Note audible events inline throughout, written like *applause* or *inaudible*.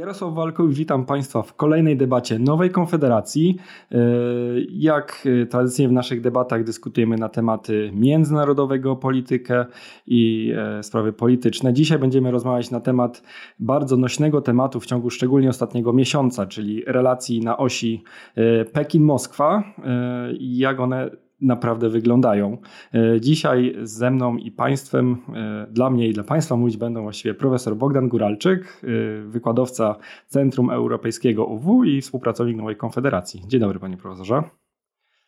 Jarosław Walkow, witam Państwa w kolejnej debacie Nowej Konfederacji. E, jak tradycyjnie w naszych debatach dyskutujemy na tematy międzynarodowego, politykę i e, sprawy polityczne. Dzisiaj będziemy rozmawiać na temat bardzo nośnego tematu w ciągu szczególnie ostatniego miesiąca, czyli relacji na osi e, Pekin-Moskwa i jak one naprawdę wyglądają. E, dzisiaj ze mną i Państwem, e, dla mnie i dla Państwa mówić będą właściwie profesor Bogdan Guralczyk, e, wykładowca Centrum Europejskiego UW i współpracownik Nowej Konfederacji. Dzień dobry Panie Profesorze.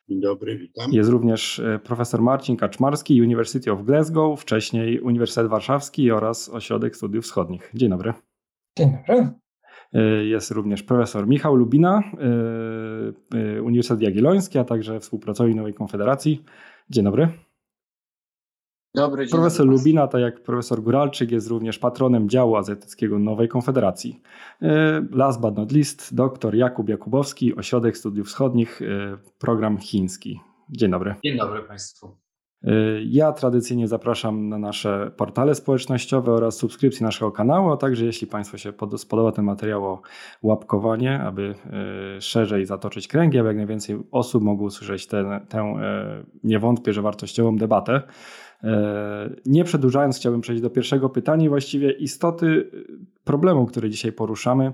Dzień dobry, witam. Jest również profesor Marcin Kaczmarski, University of Glasgow, wcześniej Uniwersytet Warszawski oraz Ośrodek Studiów Wschodnich. Dzień dobry. Dzień dobry. E, jest również profesor Michał Lubina, e, e, Uniwersytet Jagielloński, a także współpracownik Nowej Konfederacji. Dzień dobry. Dobry dzień. Profesor dobry. Lubina, tak jak profesor Góralczyk, jest również patronem działu azjatyckiego Nowej Konfederacji. Last but not least, dr Jakub Jakubowski, Ośrodek Studiów Wschodnich, program chiński. Dzień dobry. Dzień dobry Państwu. Ja tradycyjnie zapraszam na nasze portale społecznościowe oraz subskrypcję naszego kanału, a także jeśli Państwu się spodoba ten materiał, o łapkowanie, aby y, szerzej zatoczyć kręgi, aby jak najwięcej osób mogło usłyszeć tę, tę y, nie wątpię, że wartościową debatę. Nie przedłużając, chciałbym przejść do pierwszego pytania i właściwie istoty problemu, który dzisiaj poruszamy.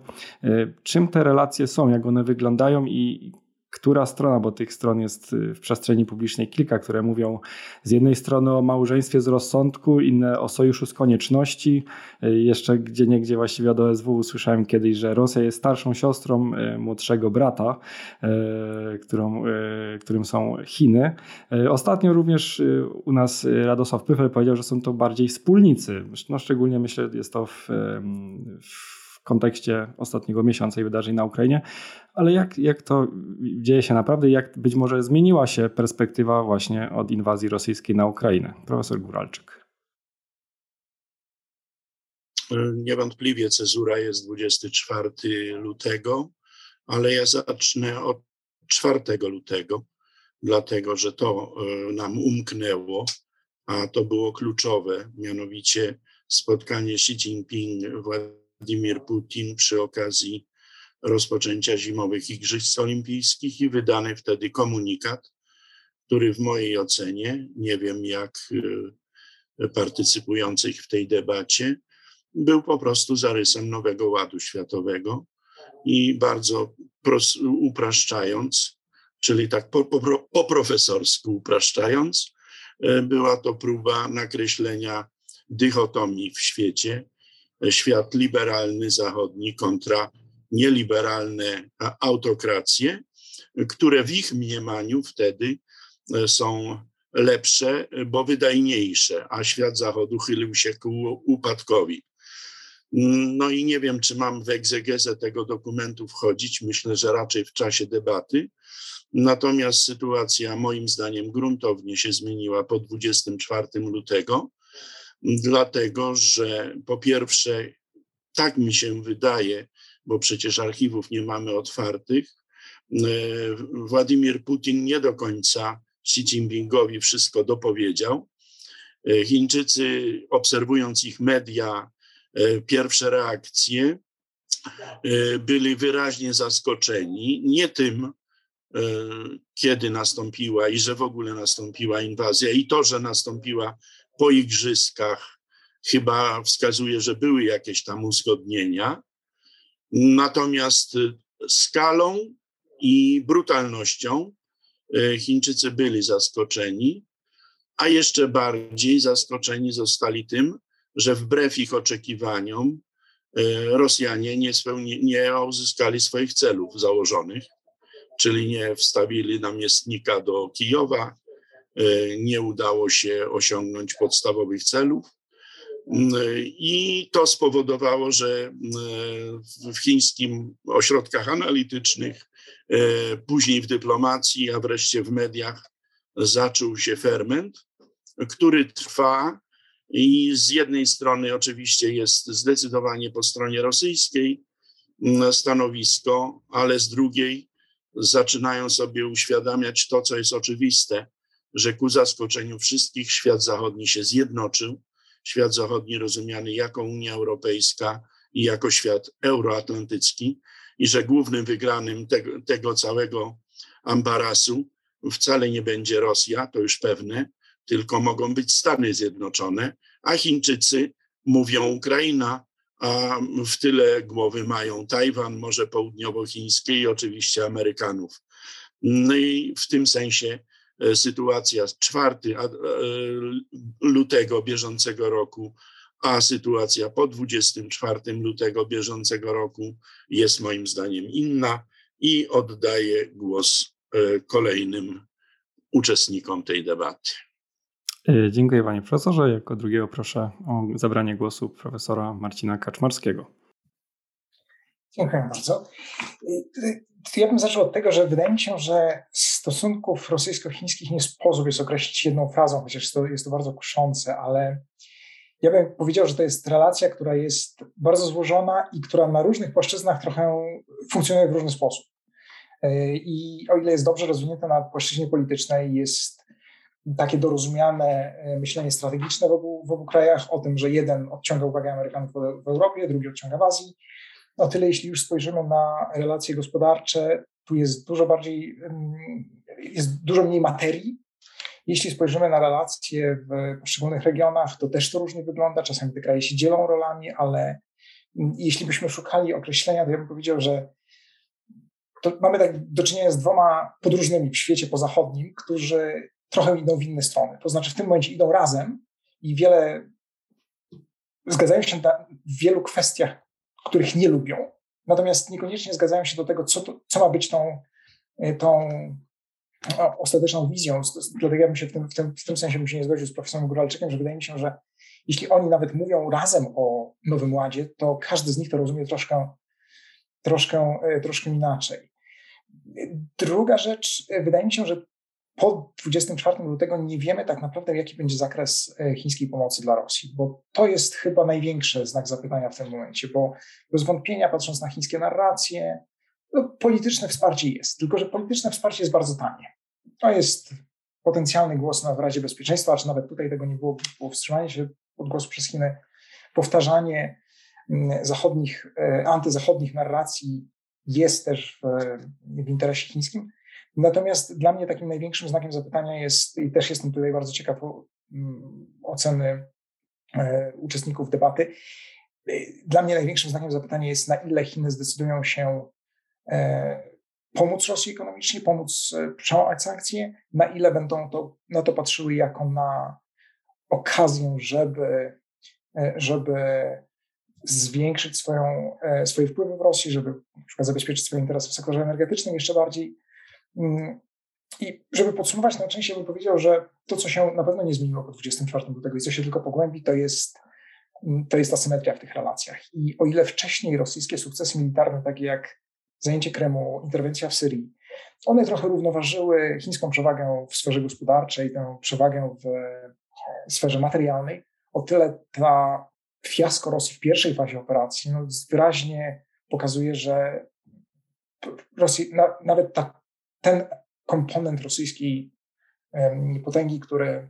Czym te relacje są, jak one wyglądają i która strona, bo tych stron jest y, w przestrzeni publicznej kilka, które mówią z jednej strony o małżeństwie z rozsądku, inne o sojuszu z konieczności. Y, jeszcze gdzie niegdzie właściwie od OSW usłyszałem kiedyś, że Rosja jest starszą siostrą y, młodszego brata, którą, którym są Chiny. Ostatnio również u nas Radosław Pyfel powiedział, że są to bardziej wspólnicy. No szczególnie myślę, jest to w, w kontekście ostatniego miesiąca i wydarzeń na Ukrainie, ale jak, jak to dzieje się naprawdę, jak być może zmieniła się perspektywa właśnie od inwazji rosyjskiej na Ukrainę? Profesor Guralczyk. Niewątpliwie cezura jest 24 lutego, ale ja zacznę od 4 lutego, dlatego że to e, nam umknęło, a to było kluczowe, mianowicie spotkanie Xi Jinping, Putin przy okazji rozpoczęcia zimowych Igrzysk Olimpijskich i wydany wtedy komunikat, który w mojej ocenie, nie wiem jak e, partycypujących w tej debacie, był po prostu zarysem nowego ładu światowego i bardzo upraszczając, czyli tak po, po, po profesorsku upraszczając, e, była to próba nakreślenia dychotomii w świecie, świat liberalny zachodni kontra nieliberalne autokracje, które w ich mniemaniu wtedy e, są lepsze, bo wydajniejsze, a świat zachodu chylił się ku upadkowi. No i nie wiem, czy mam w egzegezę tego dokumentu wchodzić. Myślę, że raczej w czasie debaty. Natomiast sytuacja moim zdaniem gruntownie się zmieniła po 24 lutego, dlatego że po pierwsze, tak mi się wydaje, bo przecież archiwów nie mamy otwartych, e, Władimir Putin nie do końca Xi Jinpingowi wszystko dopowiedział. E, Chińczycy, obserwując ich media, e, pierwsze reakcje, byli wyraźnie zaskoczeni nie tym, kiedy nastąpiła i że w ogóle nastąpiła inwazja, i to, że nastąpiła po igrzyskach, chyba wskazuje, że były jakieś tam uzgodnienia, Natomiast y, skalą i brutalnością y, Chińczycy byli zaskoczeni, a jeszcze bardziej zaskoczeni zostali tym, że wbrew ich oczekiwaniom y, Rosjanie nie, spełni, nie uzyskali swoich celów założonych, czyli nie wstawili namiestnika do Kijowa, nie udało się osiągnąć podstawowych celów. I to spowodowało, że w chińskim ośrodkach analitycznych, e, później w dyplomacji, a wreszcie w mediach zaczął się ferment, który trwa i z jednej strony oczywiście jest zdecydowanie po stronie rosyjskiej stanowisko, ale z drugiej zaczynają sobie uświadamiać to, co jest oczywiste, że ku zaskoczeniu wszystkich świat zachodni się zjednoczył świat zachodni rozumiany jako Unia Europejska, i jako świat euroatlantycki i że głównym wygranym tego, tego całego ambarasu wcale nie będzie Rosja, to już pewne, tylko mogą być Stany Zjednoczone, a Chińczycy mówią Ukraina, a w tyle głowy mają Tajwan, Morze Południowochińskie i oczywiście Amerykanów. No i w tym sensie sytuacja 4 e, lutego bieżącego roku, a sytuacja po 24 lutego bieżącego roku jest moim zdaniem inna i oddaję głos e, kolejnym uczestnikom tej debaty. Dziękuję panie profesorze. Jako drugiego proszę o zabranie głosu profesora Marcina Kaczmarskiego. Dziękuję bardzo. Ja bym zaczął od tego, że wydaje mi się, że stosunków rosyjsko-chińskich nie sposób jest określić jedną frazą, chociaż to, jest to bardzo kuszące, ale ja bym powiedział, że to jest relacja, która jest bardzo złożona i która na różnych płaszczyznach trochę funkcjonuje w różny sposób. I o ile jest dobrze rozwinięta na płaszczyźnie politycznej, jest takie dorozumiane myślenie strategiczne w obu, w obu krajach o tym, że jeden odciąga uwagę Amerykanów w Europie, drugi odciąga w Azji, o tyle, jeśli już spojrzymy na relacje gospodarcze, tu jest dużo bardziej, jest dużo mniej materii. Jeśli spojrzymy na relacje w poszczególnych regionach, to też to różnie wygląda. Czasami te kraje się dzielą rolami, ale jeśli byśmy szukali określenia, to ja bym powiedział, że mamy tak do czynienia z dwoma podróżnymi w świecie pozachodnim, którzy trochę idą w inne strony. To znaczy w tym momencie idą razem i wiele zgadzają się na, w wielu kwestiach których nie lubią, natomiast niekoniecznie zgadzają się do tego, co, to, co ma być tą, e, tą ostateczną wizją. Dlatego ja bym się w tym, w, tym, w tym sensie bym się nie zgodził z profesorem Góralczykiem, że wydaje mi się, że jeśli oni nawet mówią razem o Nowym Ładzie, to każdy z nich to rozumie troszkę, troszkę, e, troszkę inaczej. Druga rzecz, e, wydaje mi się, że po 24 lutego nie wiemy tak naprawdę, jaki będzie zakres e, chińskiej pomocy dla Rosji, bo to jest chyba największy znak zapytania w tym momencie, bo bez wątpienia, patrząc na chińskie narracje, no, polityczne wsparcie jest, tylko że polityczne wsparcie jest bardzo tanie. To jest potencjalny głos na w Radzie Bezpieczeństwa, czy nawet tutaj tego nie było, było wstrzymanie się od głosu przez Chiny, powtarzanie mm, zachodnich, e, antyzachodnich narracji jest też w, w interesie chińskim. Natomiast dla mnie takim największym znakiem zapytania jest, i też jestem tutaj bardzo ciekaw mm, oceny e, uczestników debaty, e, dla mnie największym znakiem zapytania jest, na ile Chiny zdecydują się e, pomóc Rosji ekonomicznie, pomóc przełamać sankcje, na ile będą to, na to patrzyły jako na okazję, żeby, żeby zwiększyć swoją, swoje wpływy w Rosji, żeby na przykład zabezpieczyć swoje interesy w sektorze energetycznym jeszcze bardziej, I żeby podsumować, najczęściej bym powiedział, że to, co się na pewno nie zmieniło po 24 lutego i co się tylko pogłębi, to jest, mm, to jest asymetria w tych relacjach. I o ile wcześniej rosyjskie sukcesy militarne, takie jak zajęcie Kremu, interwencja w Syrii, one trochę równoważyły chińską przewagę w sferze gospodarczej, tę przewagę w sferze materialnej, o tyle ta fiasko Rosji w pierwszej fazie operacji no, wyraźnie pokazuje, że Rosji, na, nawet ta ten komponent rosyjskiej potęgi, który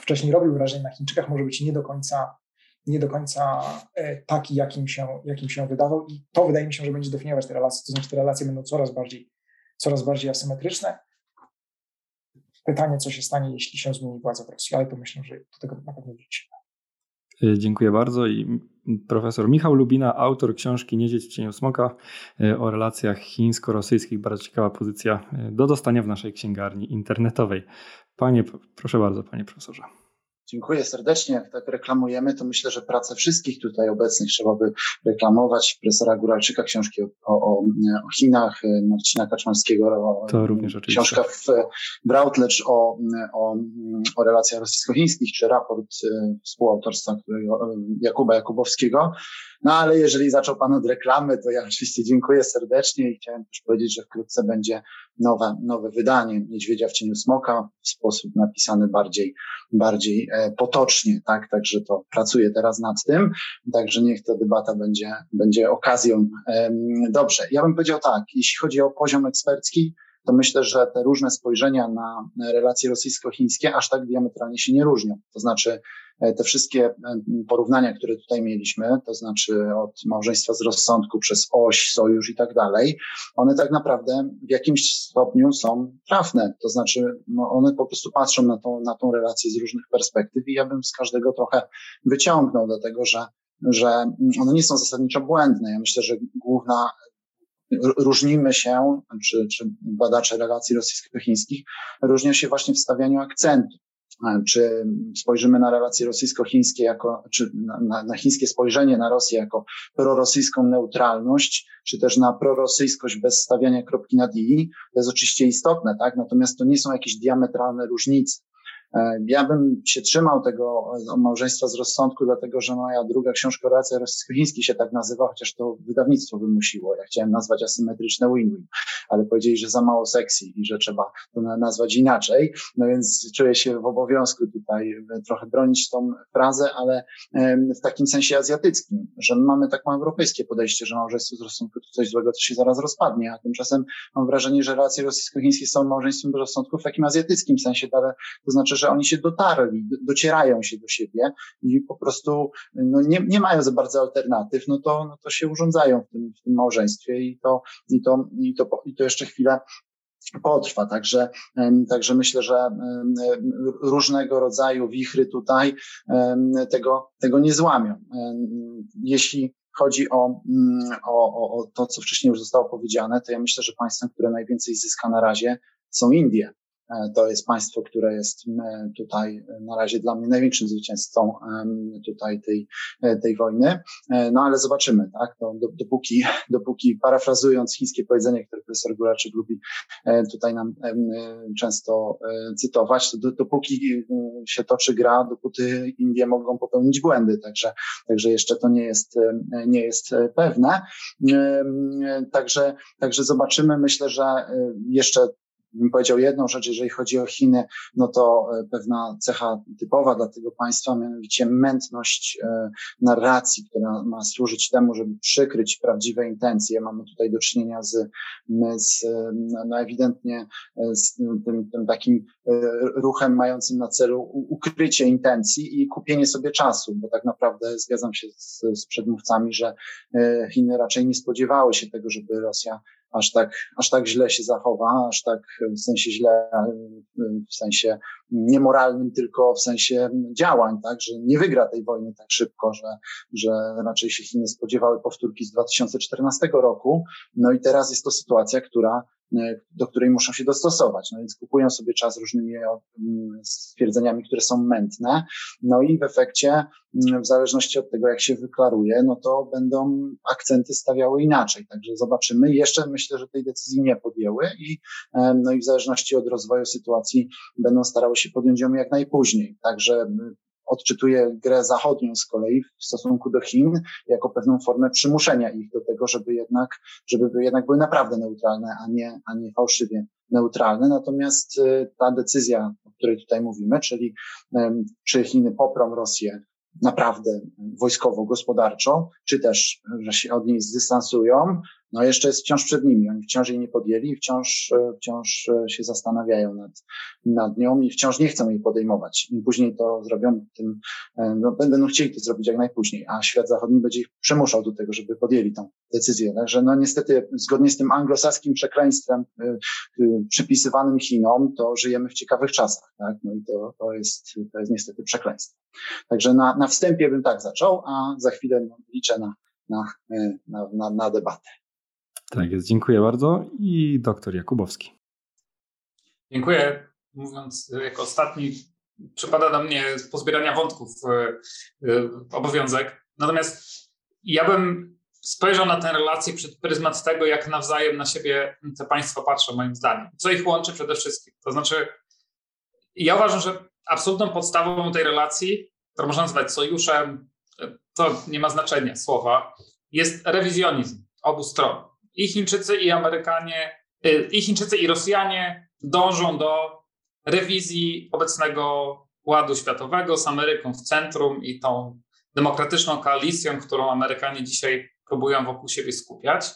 wcześniej robił wrażenie na Chińczykach, może być nie do końca, nie do końca e, taki, jakim się, jakim się wydawał. I to wydaje mi się, że będzie definiować te relacje. To znaczy, te relacje będą coraz bardziej, coraz bardziej asymetryczne. Pytanie, co się stanie, jeśli się zmieni władza w Rosji, ale to myślę, że do tego na pewno wrócimy. E, dziękuję bardzo. I profesor Michał Lubina, autor książki Niedźwiedź w cieniu smoka e, o relacjach chińsko-rosyjskich. Bardzo ciekawa pozycja e, do dostania w naszej księgarni internetowej. Panie, proszę bardzo, panie profesorze. Dziękuję serdecznie. Jak tak reklamujemy, to myślę, że pracę wszystkich tutaj obecnych trzeba by reklamować. Profesora Góralczyka, książki o, o, o Chinach, Marcina Kaczmarskiego, to również książka w, w Routledge o, o, o relacjach rosyjsko-chińskich, czy raport e, współautorstwa Jakuba Jakubowskiego. No ale jeżeli zaczął Pan od reklamy, to ja oczywiście dziękuję serdecznie i chciałem też powiedzieć, że wkrótce będzie nowe, nowe wydanie Niedźwiedzia w cieniu smoka w sposób napisany bardziej, bardziej e, potocznie, tak? Także to pracuję teraz nad tym, także niech ta debata będzie, będzie okazją. Dobrze, ja bym powiedział tak, jeśli chodzi o poziom ekspercki, to myślę, że te różne spojrzenia na relacje rosyjsko-chińskie aż tak diametralnie się nie różnią. To znaczy, te wszystkie porównania, które tutaj mieliśmy, to znaczy od małżeństwa z rozsądku przez oś, sojusz i tak dalej, one tak naprawdę w jakimś stopniu są trafne. To znaczy, no one po prostu patrzą na tą, na tą relację z różnych perspektyw i ja bym z każdego trochę wyciągnął, dlatego że że one nie są zasadniczo błędne. Ja myślę, że główna różnimy się, czy, czy badacze relacji rosyjsko-chińskich różnią się właśnie w stawianiu akcentu. Czy spojrzymy na relacje rosyjsko-chińskie jako, czy na, na, chińskie spojrzenie na Rosję jako prorosyjską neutralność, czy też na prorosyjskość bez stawiania kropki nad i, to jest oczywiście istotne, tak? Natomiast to nie są jakieś diametralne różnice. E, ja bym się trzymał tego małżeństwa z rozsądku, dlatego że moja druga książka Relacja rosyjsko-chiński się tak nazywa, chociaż to wydawnictwo wymusiło. Ja chciałem nazwać asymetryczne win-win, ale powiedzieli, że za mało sexy i że trzeba to nazwać inaczej. No więc czuję się w obowiązku tutaj trochę bronić tą frazę, ale w takim sensie azjatyckim, że mamy taką europejskie podejście, że małżeństwo z rozsądku to coś złego, to się zaraz rozpadnie, a tymczasem mam wrażenie, że relacje rosyjsko-chińskie są małżeństwem z rozsądku w takim azjatyckim sensie, ale to znaczy, że oni się dotarli, docierają się do siebie i po prostu no, nie, nie mają za bardzo alternatyw, no to, no to się urządzają w tym, w tym małżeństwie i to, i to, i to, i to jeszcze chwilę potrwa. Także, także myślę, że różnego rodzaju wichry tutaj tego, tego nie złamią. Jeśli chodzi o, o, o to, co wcześniej już zostało powiedziane, to ja myślę, że państwem, które najwięcej zyska na razie są Indie. E, to jest państwo, które jest tutaj na razie dla mnie największym zwycięzcą tutaj tej, e, tej wojny. E, no ale zobaczymy, tak? To dopóki, *laughs* dopóki parafrazując chińskie powiedzenie, które profesor Gulaczyk lubi tutaj nam często cytować, to dopóki się toczy gra, dopóty Indie mogą popełnić błędy. Także, także jeszcze to nie jest, nie jest pewne. Także, także zobaczymy. Myślę, że jeszcze bym powiedział jedną rzecz, jeżeli chodzi o Chiny, no to e, pewna cecha typowa dla tego państwa, mianowicie mętność e, narracji, która ma służyć temu, żeby przykryć prawdziwe intencje. Mamy tutaj do czynienia z, z no ewidentnie e, z tym, tym takim ruchem mającym na celu ukrycie intencji i kupienie sobie czasu, bo tak naprawdę zgadzam się z, z przedmówcami, że Chiny raczej nie spodziewały się tego, żeby Rosja aż tak, aż tak źle się zachowa, aż tak w sensie źle, w sensie niemoralnym, tylko w sensie działań, tak, że nie wygra tej wojny tak szybko, że, że raczej się Chiny spodziewały powtórki z 2014 roku. No i teraz jest to sytuacja, która do której muszą się dostosować. No więc kupują sobie czas różnymi e, stwierdzeniami, które są mętne. No i w efekcie, w zależności od tego, jak się wyklaruje, no to będą akcenty stawiały inaczej. Także zobaczymy. Jeszcze myślę, że tej decyzji nie podjęły i, e, no i w zależności od rozwoju sytuacji będą starały się podjąć ją jak najpóźniej. Także odczytuje grę zachodnią z kolei w stosunku do Chin jako pewną formę przymuszenia ich do tego, żeby jednak, żeby jednak były naprawdę neutralne, a nie, a nie fałszywie neutralne. Natomiast y, ta decyzja, o której tutaj mówimy, czyli czy Chiny poprą Rosję naprawdę wojskowo, gospodarczo, czy też, że się od niej zdystansują, no jeszcze jest wciąż przed nimi. Oni wciąż jej nie podjęli wciąż, e, wciąż e, się zastanawiają nad, nad nią i wciąż nie chcą jej podejmować. Im później to zrobią, tym e, no, będą chcieli to zrobić jak najpóźniej, a świat zachodni będzie ich przymuszał do tego, żeby podjęli tą decyzję. Także no niestety, zgodnie z tym anglosaskim przekleństwem y, y, przypisywanym Chinom, to żyjemy w ciekawych czasach, tak? No i to, to jest, to jest niestety przekleństwo. Także na, na wstępie bym tak zaczął, a za chwilę liczę na, na, na, na, na debatę. Tak jest, dziękuję bardzo. I doktor Jakubowski. Dziękuję. Mówiąc jako ostatni, przypada na mnie pozbierania wątków e, e, obowiązek. Natomiast ja bym spojrzał na tę relację przed pryzmat tego, jak nawzajem na siebie te państwa patrzą, moim zdaniem. Co ich łączy przede wszystkim. To znaczy, ja uważam, że absolutną podstawą tej relacji, którą można nazwać sojuszem, e, to nie ma znaczenia słowa, jest rewizjonizm obu stron i Chińczycy, i Amerykanie, y, i Chińczycy, i Rosjanie dążą do rewizji obecnego ładu światowego z Ameryką w centrum i tą demokratyczną koalicją, którą Amerykanie dzisiaj próbują wokół siebie skupiać.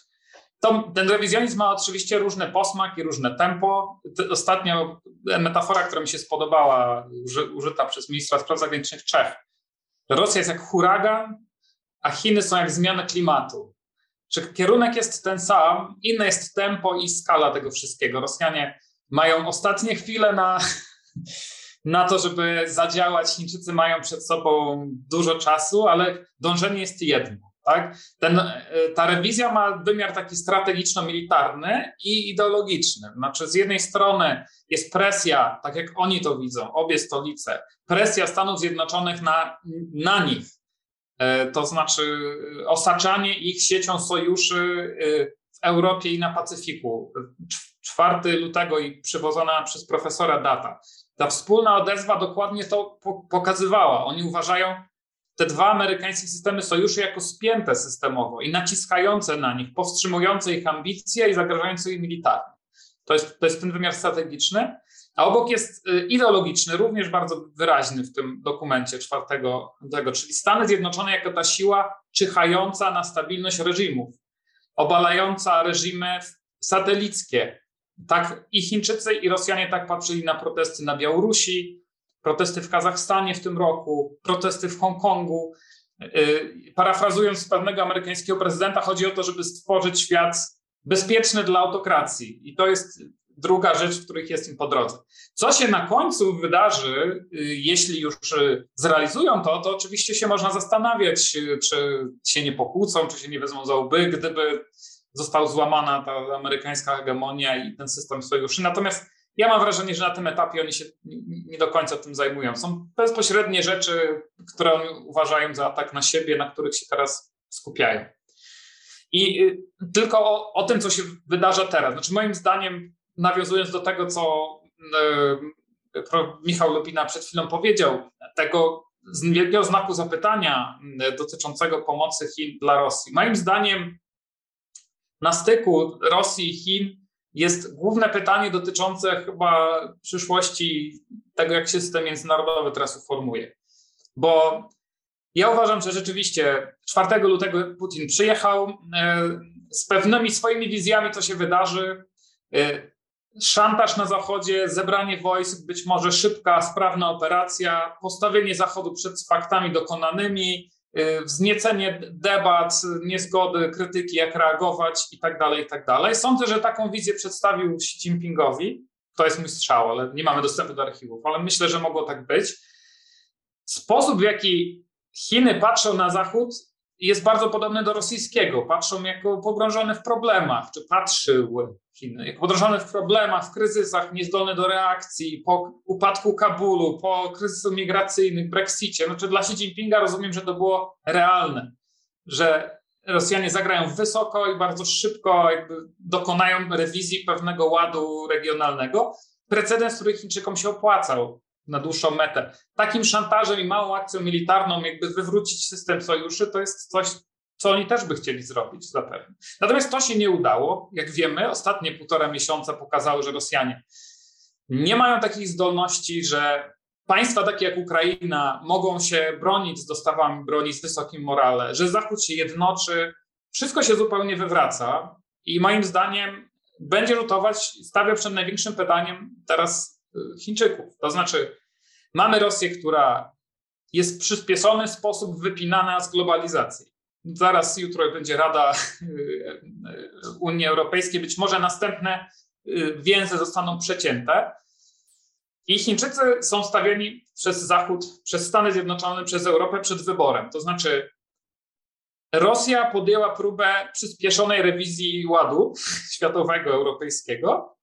To, ten rewizjonizm ma oczywiście różny posmak i różne tempo. Ostatnio metafora, która mi się spodobała, użyta przez ministra spraw zagranicznych Czech, Rosja jest jak huragan, a Chiny są jak zmiana klimatu. Czy kierunek jest ten sam, inne jest tempo i skala tego wszystkiego. Rosjanie mają ostatnie chwile na, *laughs* na to, żeby zadziałać. Chińczycy mają przed sobą dużo czasu, ale dążenie jest jedno. Tak? Ten, ta rewizja ma wymiar taki strategiczno-militarny i ideologiczny. Znaczy, z jednej strony jest presja, tak jak oni to widzą, obie stolice, presja Stanów Zjednoczonych na, na nich, e, to znaczy osaczanie ich siecią sojuszy e, w Europie i na Pacyfiku. 4 lutego i przywożona przez profesora data. Ta wspólna odezwa dokładnie to pokazywała. Oni uważają te dwa amerykańskie systemy sojuszu jako spięte systemowo i naciskające na nich, powstrzymujące ich ambicje i zagrażające ich militarnie. To jest, to jest ten wymiar strategiczny. A obok jest y, ideologiczny, również bardzo wyraźny w tym dokumencie czwartego, tego, czyli Stany Zjednoczone jako ta siła czyhająca na stabilność reżimów, obalająca reżimy satelickie. Tak i Chińczycy, i Rosjanie tak patrzyli na protesty na Białorusi, protesty w Kazachstanie w tym roku, protesty w Hongkongu. Y, parafrazując pewnego amerykańskiego prezydenta, chodzi o to, żeby stworzyć świat bezpieczny dla autokracji. I to jest druga rzecz, w których jest im po drodze. Co się na końcu wydarzy, y, jeśli już y, zrealizują to, to oczywiście się można zastanawiać, czy się nie pokłócą, czy się nie wezmą za łby, gdyby została złamana ta amerykańska hegemonia i ten system sojuszy. Natomiast ja mam wrażenie, że na tym etapie oni się nie do końca tym zajmują. Są bezpośrednie rzeczy, które oni uważają za atak na siebie, na których się teraz skupiają. I y, tylko o, o tym, co się wydarza teraz. Znaczy, moim zdaniem, nawiązując do tego, co y, Michał Lubina przed chwilą powiedział, tego wielkiego znaku zapytania y, dotyczącego pomocy Chin dla Rosji. Moim zdaniem, na styku Rosji i Chin jest główne pytanie dotyczące chyba przyszłości tego, jak się system międzynarodowy teraz uformuje. Bo ja uważam, że rzeczywiście 4 lutego Putin przyjechał e, z pewnymi swoimi wizjami, co się wydarzy. Szantaż na Zachodzie, zebranie wojsk, być może szybka, sprawna operacja, postawienie Zachodu przed faktami dokonanymi, Y, wzniecenie debat, niezgody, krytyki, jak reagować i tak dalej, i tak. Sądzę, że taką wizję przedstawił Xi Jinpingowi. To jest mój strzał, ale nie mamy dostępu do archiwów, ale myślę, że mogło tak być. Sposób, w jaki Chiny patrzą na Zachód, jest bardzo podobny do rosyjskiego. Patrzą jako pogrążone w problemach, czy patrzyły Chiny, jako pogrążone w problemach, w kryzysach, niezdolne do reakcji, po upadku Kabulu, po kryzysu migracyjnym, Brexicie. Znaczy dla Xi Jinpinga rozumiem, że to było realne, że Rosjanie zagrają wysoko i bardzo szybko dokonają rewizji pewnego ładu regionalnego. Precedens, który Chińczykom się opłacał na dłuższą metę. Takim szantażem i małą akcją militarną, jakby wywrócić system sojuszy, to jest coś, co oni też by chcieli zrobić zapewne. Natomiast to się nie udało. Jak wiemy, ostatnie półtora miesiąca pokazały, że Rosjanie nie mają takich zdolności, że państwa takie jak Ukraina mogą się bronić z dostawami broni z wysokim morale, że Zachód się jednoczy. Wszystko się zupełnie wywraca i moim zdaniem będzie rzutować, stawia przed największym pytaniem teraz Chińczyków. To znaczy, mamy Rosję, która jest w przyspieszony sposób wypinana z globalizacji. Zaraz jutro będzie Rada Unii Europejskiej, być może następne y, więzy zostaną przecięte. I Chińczycy są stawieni przez Zachód, przez Stany Zjednoczone, przez Europę przed wyborem. To znaczy, Rosja podjęła próbę przyspieszonej rewizji ładu *laughs* światowego, europejskiego,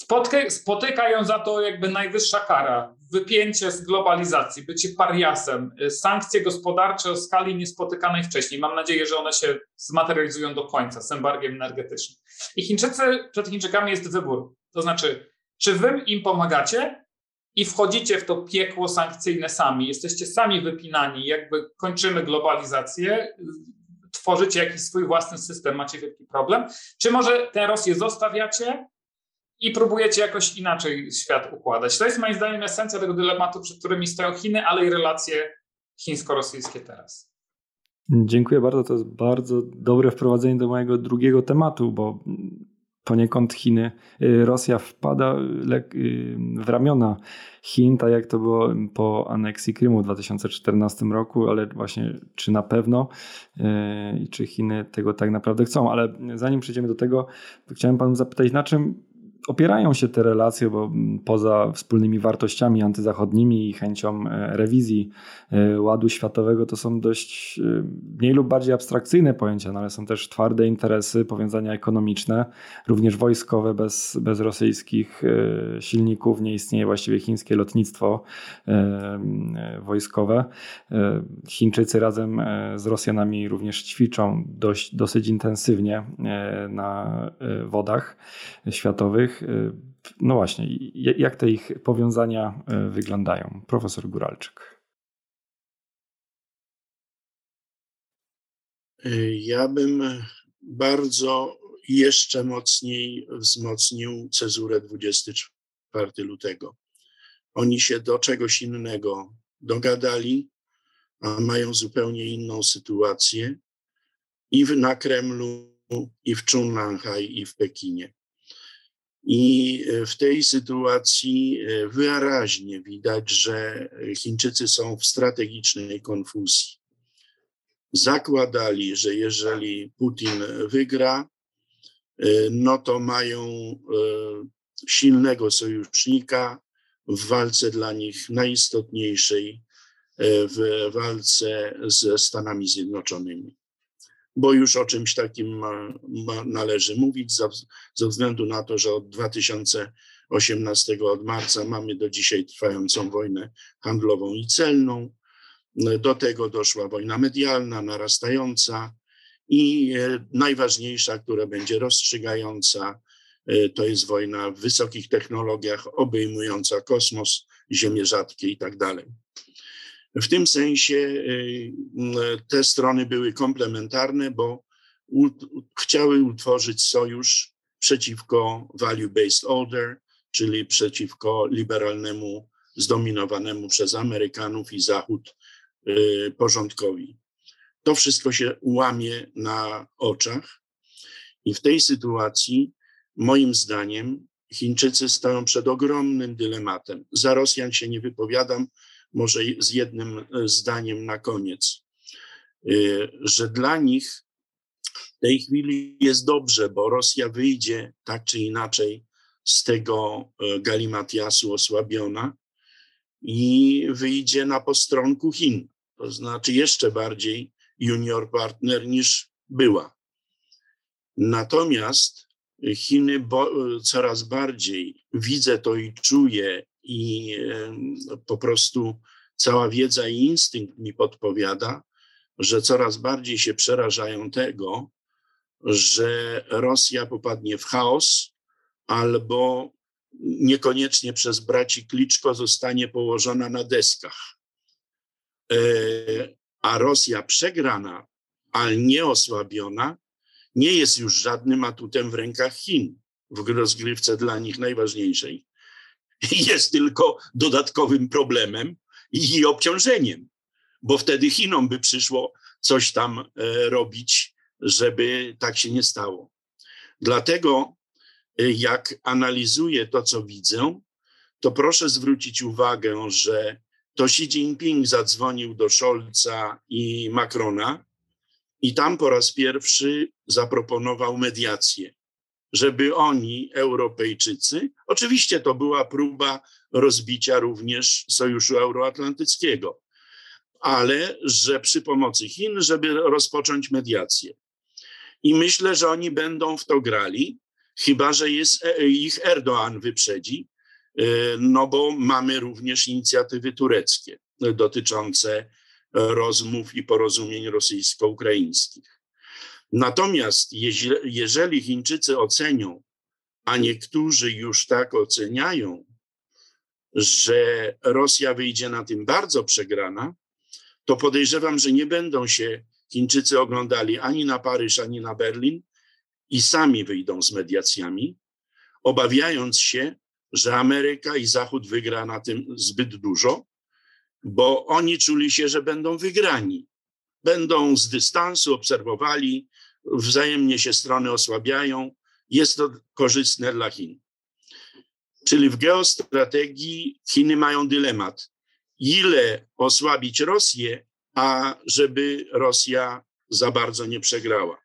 Spotyka, spotyka ją za to jakby najwyższa kara, wypięcie z globalizacji, bycie pariasem, y, sankcje gospodarcze o skali niespotykanej wcześniej. Mam nadzieję, że one się zmaterializują do końca z embargiem energetycznym. I Chińczycy, przed Chińczykami jest wybór. To znaczy, czy wy im pomagacie i wchodzicie w to piekło sankcyjne sami, jesteście sami wypinani, jakby kończymy globalizację, tworzycie jakiś swój własny system, macie wielki problem, czy może tę Rosję zostawiacie i próbujecie jakoś inaczej świat układać. To jest moim zdaniem esencja tego dylematu, przed którymi stoją Chiny, ale i relacje chińsko-rosyjskie teraz. Dziękuję bardzo. To jest bardzo dobre wprowadzenie do mojego drugiego tematu, bo poniekąd Chiny, y, Rosja wpada y, w ramiona Chin, tak jak to było po aneksji Krymu w 2014 roku, ale właśnie czy na pewno i czy Chiny tego tak naprawdę chcą. Ale zanim przejdziemy do tego, chciałem panu zapytać, na czym opierają się te relacje, bo poza wspólnymi wartościami antyzachodnimi i chęcią e, rewizji e, ładu światowego, to są dość e, mniej lub bardziej abstrakcyjne pojęcia, no ale są też twarde interesy, powiązania ekonomiczne, również wojskowe. Bez, bez rosyjskich silników nie istnieje właściwie chińskie lotnictwo wojskowe. Chińczycy razem z Rosjanami również ćwiczą dość, dosyć intensywnie na wodach światowych. Y, no właśnie, jak te ich powiązania y, wyglądają? Profesor Guralczyk. Y, ja bym bardzo jeszcze mocniej wzmocnił cezurę 24 lutego. Oni się do czegoś innego dogadali, a mają zupełnie inną sytuację i w, na Kremlu, i w Chunanhai, i w Pekinie. I e, w tej sytuacji e, wyraźnie widać, że Chińczycy są w strategicznej konfuzji. Zakładali, że jeżeli Putin wygra, e, no to mają silnego sojusznika w walce dla nich najistotniejszej, w walce ze Stanami Zjednoczonymi bo już o czymś takim należy mówić, ze względu na to, że od 2018 od marca mamy do dzisiaj trwającą wojnę handlową i celną. Do tego doszła wojna medialna, narastająca i e, najważniejsza, która będzie rozstrzygająca, e, to jest wojna w wysokich technologiach, obejmująca kosmos, ziemię rzadkie i tak dalej. W tym sensie y, te strony były komplementarne, bo chciały utworzyć sojusz przeciwko value-based order, czyli przeciwko liberalnemu, zdominowanemu przez Amerykanów i Zachód y, porządkowi. To wszystko się łamie na oczach i w tej sytuacji, moim zdaniem, Chińczycy stoją przed ogromnym dylematem. Za Rosjan się nie wypowiadam, może z jednym e, zdaniem na koniec, e, że dla nich w tej chwili jest dobrze, bo Rosja wyjdzie tak czy inaczej z tego e, galimatiasu osłabiona i wyjdzie na postronku Chin, to znaczy jeszcze bardziej junior partner niż była. Natomiast Chiny coraz bardziej widzę to i czuję i po prostu cała wiedza i instynkt mi podpowiada, że coraz bardziej się przerażają tego, że Rosja popadnie w chaos albo niekoniecznie przez braci Kliczko zostanie położona na deskach. E, a Rosja przegrana, ale nie osłabiona, nie jest już żadnym atutem w rękach Chin w rozgrywce dla nich najważniejszej *laughs* jest tylko dodatkowym problemem i obciążeniem, bo wtedy Chinom by przyszło coś tam e, robić, żeby tak się nie stało. Dlatego, e, jak analizuję to, co widzę, to proszę zwrócić uwagę, że to Xi Jinping zadzwonił do Scholza i Macrona i tam po raz pierwszy zaproponował mediację żeby oni, Europejczycy, oczywiście to była próba rozbicia również Sojuszu Euroatlantyckiego, ale że przy pomocy Chin, żeby rozpocząć mediację. I myślę, że oni będą w to grali, chyba że jest, e, ich Erdoğan wyprzedzi, e, no bo mamy również inicjatywy tureckie dotyczące rozmów i porozumień rosyjsko-ukraińskich. Natomiast jeżeli Chińczycy ocenią, a niektórzy już tak oceniają, że Rosja wyjdzie na tym bardzo przegrana, to podejrzewam, że nie będą się Chińczycy oglądali ani na Paryż, ani na Berlin i sami wyjdą z mediacjami, obawiając się, że Ameryka i Zachód wygra na tym zbyt dużo, bo oni czuli się, że będą wygrani. Będą z dystansu obserwowali, wzajemnie się strony osłabiają jest to korzystne dla Chin. Czyli w geostrategii Chiny mają dylemat, ile osłabić Rosję, a żeby Rosja za bardzo nie przegrała.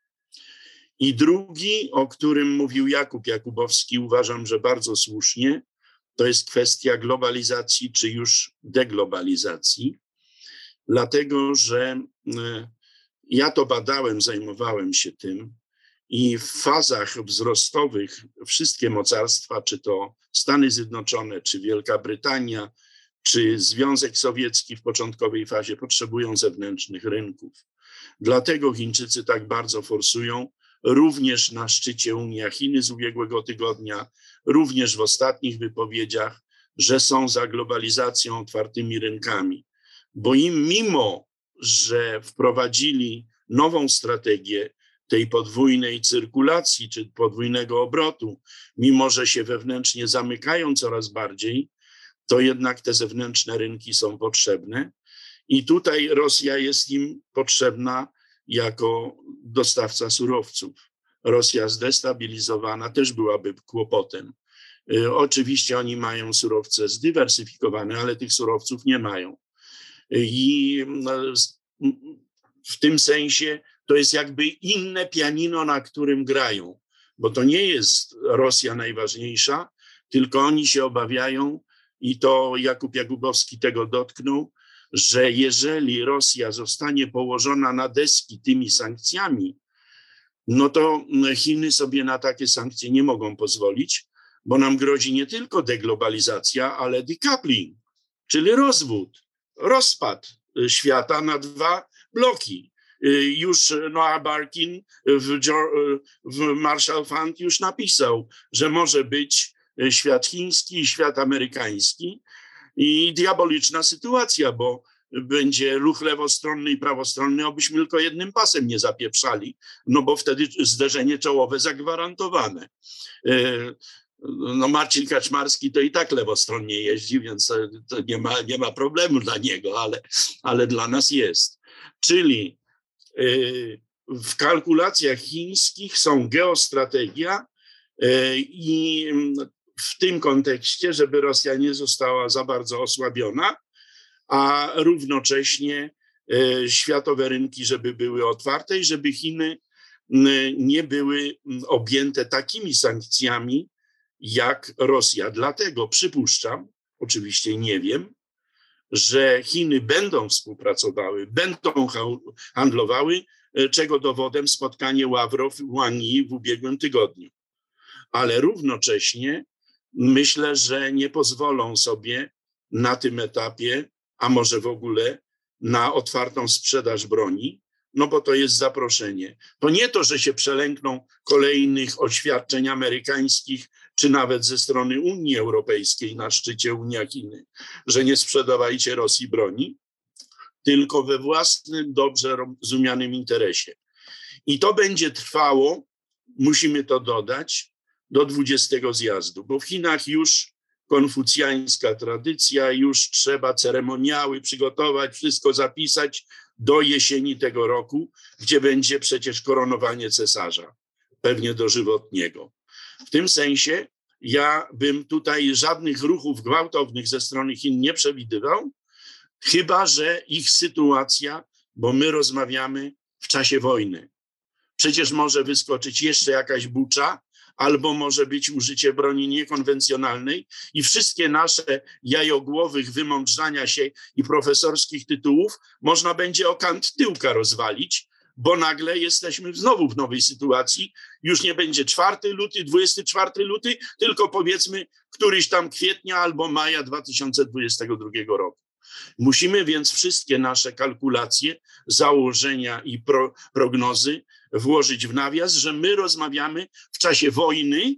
I drugi, o którym mówił Jakub Jakubowski, uważam, że bardzo słusznie, to jest kwestia globalizacji czy już deglobalizacji, dlatego że e, ja to badałem, zajmowałem się tym i w fazach wzrostowych wszystkie mocarstwa, czy to Stany Zjednoczone, czy Wielka Brytania, czy Związek Sowiecki w początkowej fazie potrzebują zewnętrznych rynków. Dlatego Chińczycy tak bardzo forsują, również na szczycie Unia Chiny z ubiegłego tygodnia, również w ostatnich wypowiedziach, że są za globalizacją, otwartymi rynkami. Bo im mimo, że wprowadzili nową strategię tej podwójnej cyrkulacji czy podwójnego obrotu, mimo że się wewnętrznie zamykają coraz bardziej, to jednak te zewnętrzne rynki są potrzebne. I tutaj Rosja jest im potrzebna jako dostawca surowców. Rosja zdestabilizowana też byłaby kłopotem. Y, oczywiście oni mają surowce zdywersyfikowane, ale tych surowców nie mają. I no, w tym sensie to jest jakby inne pianino, na którym grają, bo to nie jest Rosja najważniejsza, tylko oni się obawiają, i to Jakub Jakubowski tego dotknął, że jeżeli Rosja zostanie położona na deski tymi sankcjami, no to Chiny sobie na takie sankcje nie mogą pozwolić, bo nam grozi nie tylko deglobalizacja, ale decoupling, czyli rozwód, rozpad świata na dwa bloki. Już Noah Barkin w, w Marshall Fund już napisał, że może być świat chiński i świat amerykański, i diaboliczna sytuacja, bo będzie ruch lewostronny i prawostronny, obyśmy tylko jednym pasem nie zapieprzali, no bo wtedy zderzenie czołowe zagwarantowane. E, no Marcin Kaczmarski to i tak lewostronnie jeździ, więc to nie ma, nie ma problemu dla niego, ale, ale dla nas jest. Czyli e, w kalkulacjach chińskich są geostrategia e, i w tym kontekście, żeby Rosja nie została za bardzo osłabiona, a równocześnie e, światowe rynki, żeby były otwarte i żeby Chiny nie były objęte takimi sankcjami jak Rosja. Dlatego przypuszczam, oczywiście nie wiem, że Chiny będą współpracowały, będą handlowały, e, czego dowodem spotkanie Ławrow-Wang Yi w ubiegłym tygodniu. Ale równocześnie myślę, że nie pozwolą sobie na tym etapie, a może w ogóle na otwartą sprzedaż broni, no bo to jest zaproszenie. To nie to, że się przelękną kolejnych oświadczeń amerykańskich, czy nawet ze strony Unii Europejskiej na szczycie Unia Chiny, że nie sprzedawajcie Rosji broni, tylko we własnym, dobrze rozumianym interesie. I to będzie trwało, musimy to dodać, do 20 zjazdu, bo w Chinach już konfucjańska tradycja, już trzeba ceremoniały przygotować, wszystko zapisać do jesieni tego roku, gdzie będzie przecież koronowanie cesarza, pewnie dożywotniego. W tym sensie ja bym tutaj żadnych ruchów gwałtownych ze strony Chin nie przewidywał, chyba że ich sytuacja, bo my rozmawiamy w czasie wojny. Przecież może wyskoczyć jeszcze jakaś bucza, albo może być użycie broni niekonwencjonalnej i wszystkie nasze jajogłowych wymądrzania się i profesorskich tytułów można będzie o kant tyłka rozwalić, bo nagle jesteśmy znowu w nowej sytuacji. Już nie będzie 4 luty, 24 luty, tylko powiedzmy któryś tam kwietnia albo maja 2022 roku. Musimy więc wszystkie nasze kalkulacje, założenia i pro, prognozy włożyć w nawias, że my rozmawiamy w czasie wojny,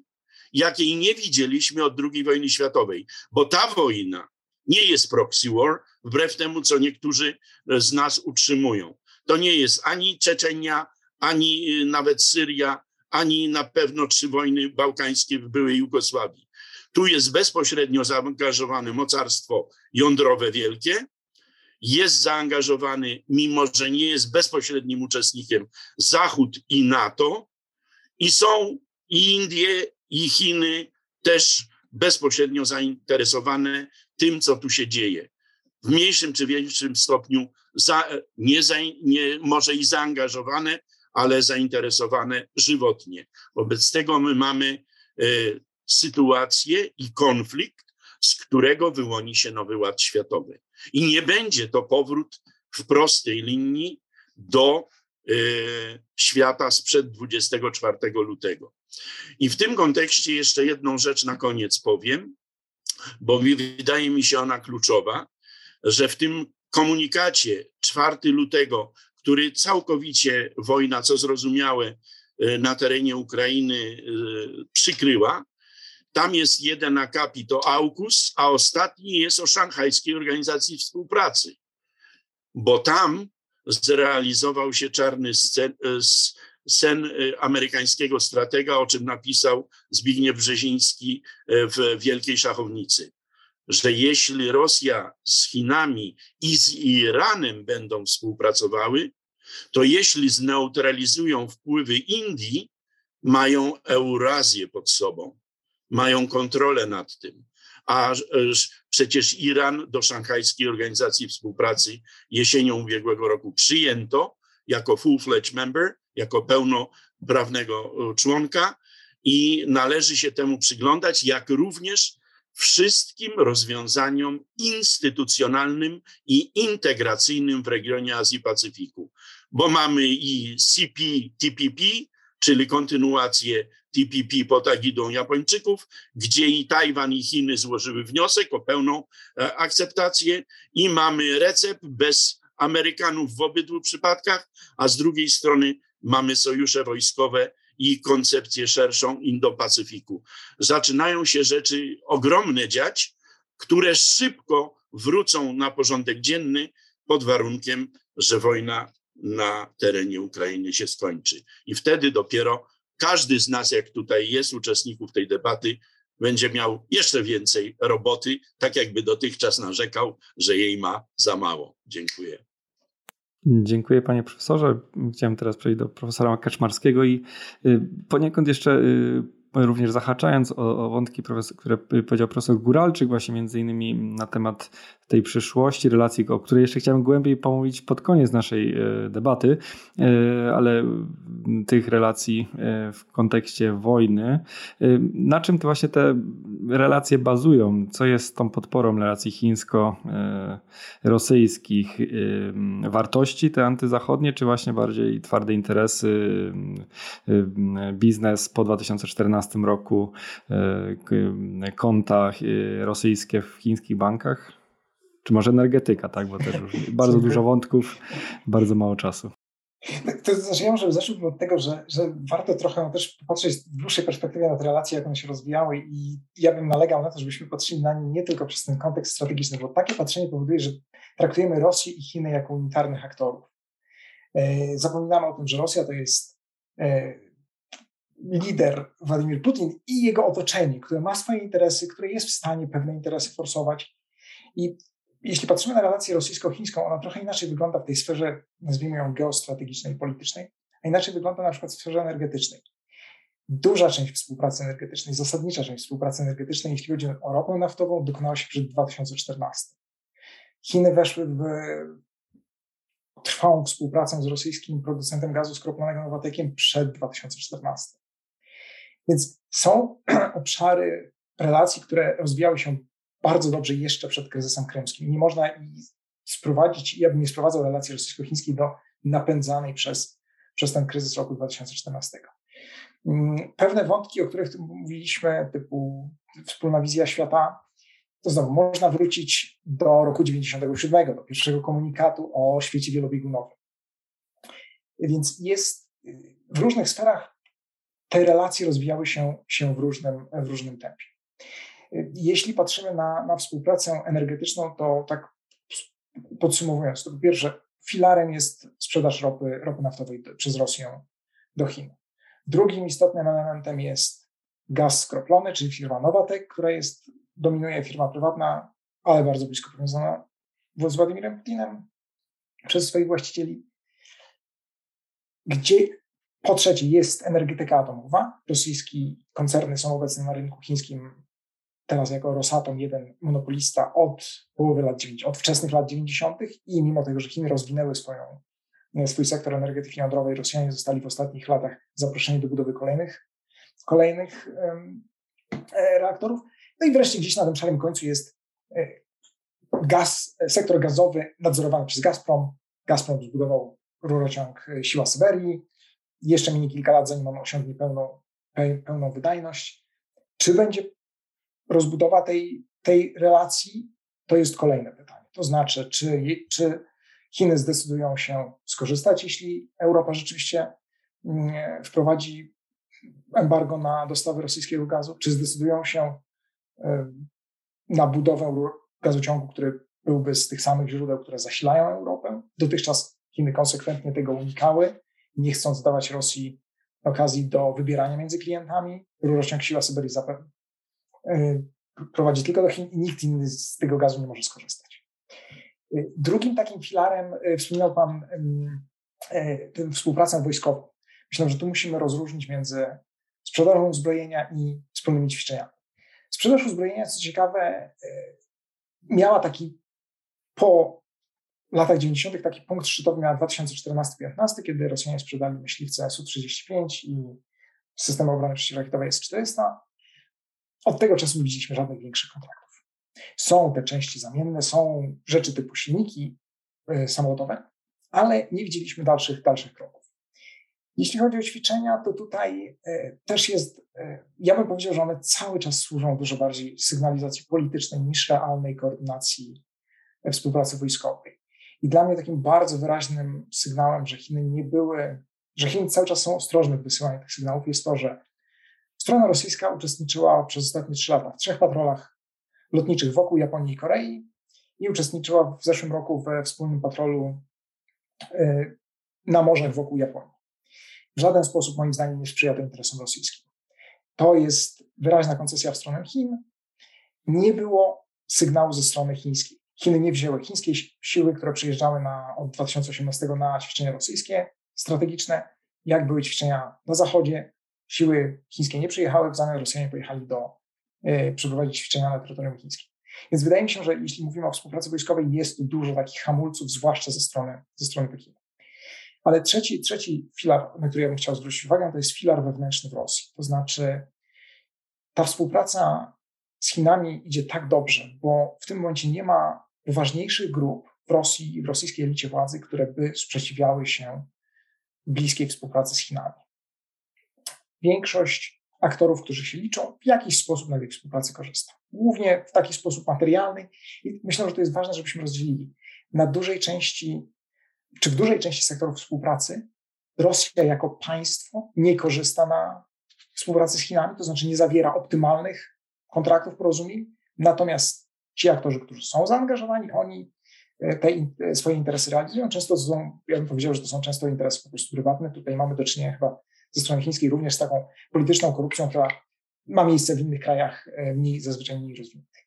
jakiej nie widzieliśmy od II wojny światowej, bo ta wojna nie jest proxy war, wbrew temu, co niektórzy z nas utrzymują. To nie jest ani Czeczenia, ani y, nawet Syria, ani na pewno trzy wojny bałkańskie w byłej Jugosławii. Tu jest bezpośrednio zaangażowane mocarstwo jądrowe wielkie, jest zaangażowany, mimo że nie jest bezpośrednim uczestnikiem, Zachód i NATO, i są i Indie, i Chiny też bezpośrednio zainteresowane tym, co tu się dzieje. W mniejszym czy większym stopniu za, nie, za, nie może i zaangażowane, ale zainteresowane żywotnie. Wobec tego my mamy y, sytuację i konflikt, z którego wyłoni się nowy ład światowy. I nie będzie to powrót w prostej linii do y, świata sprzed 24 lutego. I w tym kontekście jeszcze jedną rzecz na koniec powiem, bo wydaje mi się ona kluczowa, że w tym komunikacie 4 lutego, który całkowicie wojna, co zrozumiałe, y, na terenie Ukrainy y, przykryła, tam jest jeden akapit o AUKUS, a ostatni jest o Szanghajskiej Organizacji Współpracy, bo tam zrealizował się czarny scen, sen y, amerykańskiego stratega, o czym napisał Zbigniew Brzeziński w Wielkiej Szachownicy, że jeśli Rosja z Chinami i z Iranem będą współpracowały, to jeśli zneutralizują wpływy Indii, mają Eurazję pod sobą, mają kontrolę nad tym. A przecież Iran do Szanghajskiej Organizacji Współpracy jesienią ubiegłego roku przyjęto jako full-fledged member, jako pełnoprawnego e, członka i należy się temu przyglądać, jak również wszystkim rozwiązaniom instytucjonalnym i integracyjnym w regionie Azji Pacyfiku, bo mamy i CPTPP, czyli kontynuację TPP pod agidą Japończyków, gdzie i Tajwan i Chiny złożyły wniosek o pełną e, akceptację i mamy recept bez Amerykanów w obydwu przypadkach, a z drugiej strony mamy sojusze wojskowe i koncepcję szerszą Indo-Pacyfiku. Zaczynają się rzeczy ogromne dziać, które szybko wrócą na porządek dzienny pod warunkiem, że wojna na terenie Ukrainy się skończy. I wtedy dopiero każdy z nas, jak tutaj jest uczestników tej debaty, będzie miał jeszcze więcej roboty, tak jakby dotychczas narzekał, że jej ma za mało. Dziękuję. Dziękuję panie profesorze. Chciałem teraz przejść do profesora Kaczmarskiego i y, poniekąd jeszcze y, również zahaczając o, o wątki, które powiedział profesor Guralczyk, właśnie między innymi na temat tej przyszłości, relacji, o której jeszcze chciałem głębiej pomówić pod koniec naszej e, debaty, e, ale tych relacji e, w kontekście wojny. Na czym to właśnie te relacje bazują? Co jest tą podporą relacji chińsko-rosyjskich? Wartości te antyzachodnie, czy właśnie bardziej twarde interesy, biznes po 2014 roku, konta rosyjskie w chińskich bankach? Czy może energetyka, tak? Bo też już *laughs* bardzo dużo wątków, bardzo mało czasu. Tak, to znaczy, ja może zacząłbym od tego, że, że warto trochę też popatrzeć w dłuższej perspektywie na te relacje, jak one się rozwijały i ja bym nalegał na to, żebyśmy patrzyli na nie nie tylko przez ten kontekst strategiczny, bo takie patrzenie powoduje, że traktujemy Rosję i Chiny jako unitarnych aktorów. E, zapominamy o tym, że Rosja to jest e, lider Władimir Putin i jego otoczenie, które ma swoje interesy, które jest w stanie pewne interesy forsować. I jeśli patrzymy na relację rosyjsko-chińską, ona trochę inaczej wygląda w tej sferze, nazwijmy ją geostrategicznej politycznej, a inaczej wygląda na przykład w sferze energetycznej. Duża część współpracy energetycznej, zasadnicza część współpracy energetycznej, jeśli chodzi o ropę naftową, dokonała się przed 2014. Chiny weszły w trwałą współpracę z rosyjskim producentem gazu skroplonego Nowatekiem przed 2014. Więc są *clears throat* obszary relacji, które rozwijały się bardzo dobrze jeszcze przed kryzysem krymskim. Nie można sprowadzić, ja bym nie sprowadzał relacji rosyjsko-chińskiej do napędzanej przez, przez ten kryzys roku 2014. Mm, pewne wątki, o których mówiliśmy, typu wspólna wizja świata, to znowu można wrócić do roku 97, do pierwszego komunikatu o świecie wielobiegunowym. Więc jest w różnych sferach te relacje rozwijały się, się w, różnym, w różnym tempie. Jeśli patrzymy na, na współpracę energetyczną, to tak podsumowując, to po pierwsze, filarem jest sprzedaż ropy, ropy naftowej przez Rosję do Chin. Drugim istotnym elementem jest gaz skroplony, czyli firma Nowatek, która jest, dominuje firma prywatna, ale bardzo blisko powiązana z Władimirem Putinem przez swoich właścicieli, gdzie Po trzecie, jest energetyka atomowa. Rosyjskie koncerny są obecne na rynku chińskim teraz jako Rosatom, jeden monopolista od połowy lat 90, od wczesnych lat 90. i mimo tego, że Chiny rozwinęły swoją, swój sektor energetyki jądrowej, Rosjanie zostali w ostatnich latach zaproszeni do budowy kolejnych, kolejnych um, reaktorów. No i wreszcie gdzieś na tym szarym końcu jest e, gaz, sektor gazowy nadzorowany przez Gazprom. Gazprom zbudował rurociąg e, Siła Syberii. Jeszcze minie kilka lat, zanim on osiągnie pełną, pełną wydajność. Czy będzie rozbudowa tej, tej relacji? To jest kolejne pytanie. To znaczy, czy, czy Chiny zdecydują się skorzystać, jeśli Europa rzeczywiście mm, wprowadzi embargo na dostawy rosyjskiego gazu? Czy zdecydują się na budowę gazociągu, który byłby z tych samych źródeł, które zasilają Europę? Dotychczas Chiny konsekwentnie tego unikały, nie chcąc dawać Rosji okazji do wybierania między klientami. Rurociąg Siła Syberii zapewne prowadzi tylko do Chin i nikt inny z tego gazu nie może skorzystać. Drugim takim filarem, wspominał Pan współpracę wojskową. Myślę, że tu musimy rozróżnić między sprzedażą uzbrojenia i wspólnymi ćwiczeniami. Sprzedaż uzbrojenia, co ciekawe, miała taki po latach 90. taki punkt szczytowy miała 2014-2015, kiedy Rosjanie sprzedali myśliwce Su-35 i system obrony przeciwrakietowej S-400. Od tego czasu nie widzieliśmy żadnych większych kontraktów. Są te części zamienne, są rzeczy typu silniki y, samolotowe, ale nie widzieliśmy dalszych, dalszych kroków. Jeśli chodzi o ćwiczenia, to tutaj y, też jest, y, ja bym powiedział, że one cały czas służą dużo bardziej sygnalizacji politycznej niż realnej koordynacji współpracy wojskowej. I dla mnie takim bardzo wyraźnym sygnałem, że Chiny nie były, że Chiny cały czas są ostrożne w wysyłaniu tych sygnałów, jest to, że Strona rosyjska uczestniczyła przez ostatnie trzy lata w trzech patrolach lotniczych wokół Japonii i Korei i uczestniczyła w zeszłym roku we wspólnym patrolu y, na morzach wokół Japonii. W żaden sposób, moim zdaniem, nie sprzyja to interesom rosyjskim. To jest wyraźna koncesja w stronę Chin. Nie było sygnału ze strony chińskiej. Chiny nie wzięły chińskie siły, które przyjeżdżały na, od 2018 na ćwiczenia rosyjskie strategiczne, jak były ćwiczenia na zachodzie, siły chińskie nie przyjechały, w zamian Rosjanie pojechali do y, przeprowadzić ćwiczenia na terytorium chińskim. Więc wydaje mi się, że jeśli mówimy o współpracy wojskowej, jest dużo takich hamulców, zwłaszcza ze strony, ze strony Pekinu. Ale trzeci, trzeci filar, na który ja bym chciał zwrócić uwagę, to jest filar wewnętrzny w Rosji. To znaczy, ta współpraca z Chinami idzie tak dobrze, bo w tym momencie nie ma poważniejszych grup w Rosji i w rosyjskiej elicie władzy, które by sprzeciwiały się bliskiej współpracy z Chinami większość aktorów, którzy się liczą, w jakiś sposób na tej współpracy korzysta. Głównie w taki sposób materialny. I myślę, że to jest ważne, żebyśmy rozdzielili. Na dużej części, czy w dużej części sektorów współpracy, Rosja jako państwo nie korzysta na współpracy z Chinami, to znaczy nie zawiera optymalnych kontraktów, porozumień. Natomiast ci aktorzy, którzy są zaangażowani, oni e, te e, swoje interesy realizują. Często to są, ja bym powiedział, że to są często interesy po prostu prywatne. Tutaj mamy do czynienia chyba ze strony chińskiej również z taką polityczną korupcją, która ma miejsce w innych krajach e, mniej, zazwyczaj mniej rozwiniętych.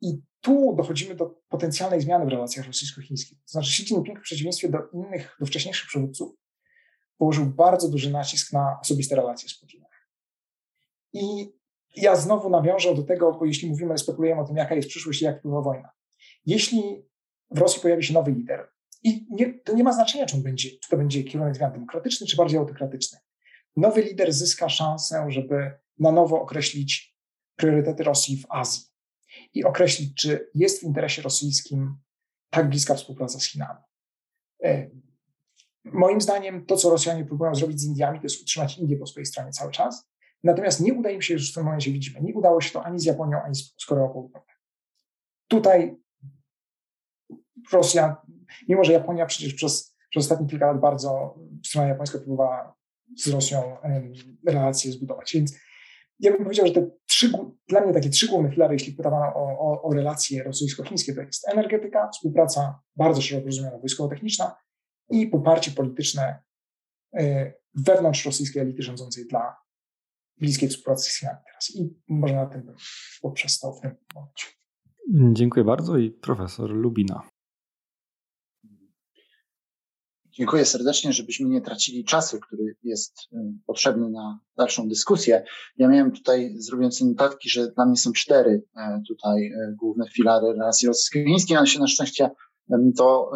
I tu dochodzimy do potencjalnej zmiany w relacjach rosyjsko-chińskich. To znaczy Xi Jinping w przeciwieństwie do innych, do wcześniejszych przywódców położył bardzo duży nacisk na osobiste relacje z Putinem. I ja znowu nawiążę do tego, bo jeśli mówimy, spekulujemy o tym, jaka jest przyszłość i jak wpływa wojna. Jeśli w Rosji pojawi się nowy lider, i nie, to nie ma znaczenia, czy, będzie, czy to będzie kierunek zmian demokratyczny, czy bardziej autokratyczny nowy lider zyska szansę, żeby na nowo określić priorytety Rosji w Azji i określić, czy jest w interesie rosyjskim tak bliska współpraca z Chinami. E, moim zdaniem to, co Rosjanie próbują zrobić z Indiami, to jest utrzymać Indię po swojej stronie cały czas. Natomiast nie udaje im się, już w tym momencie widzimy, nie udało się to ani z Japonią, ani z Koreą Południową. Tutaj Rosja, mimo że Japonia przecież przez, przez ostatnie kilka lat bardzo strona japońska próbowała z Rosją relacje zbudować. Więc ja bym powiedział, że te trzy, dla mnie takie trzy główne filary, jeśli pyta Pana o, o, o relacje rosyjsko-chińskie, to jest energetyka, współpraca bardzo szeroko rozumiana wojskowo-techniczna i poparcie polityczne e, wewnątrz rosyjskiej elity rządzącej dla bliskiej współpracy z Chinami teraz. I może na tym bym poprzestał w tym momencie. Dziękuję bardzo i profesor Lubina. Dziękuję serdecznie, żebyśmy nie tracili czasu, który jest potrzebny na dalszą dyskusję. Ja miałem tutaj, zrobiąc notatki, że dla mnie są cztery tutaj główne filary relacji rosyjsko-chińskiej, ale się na szczęście to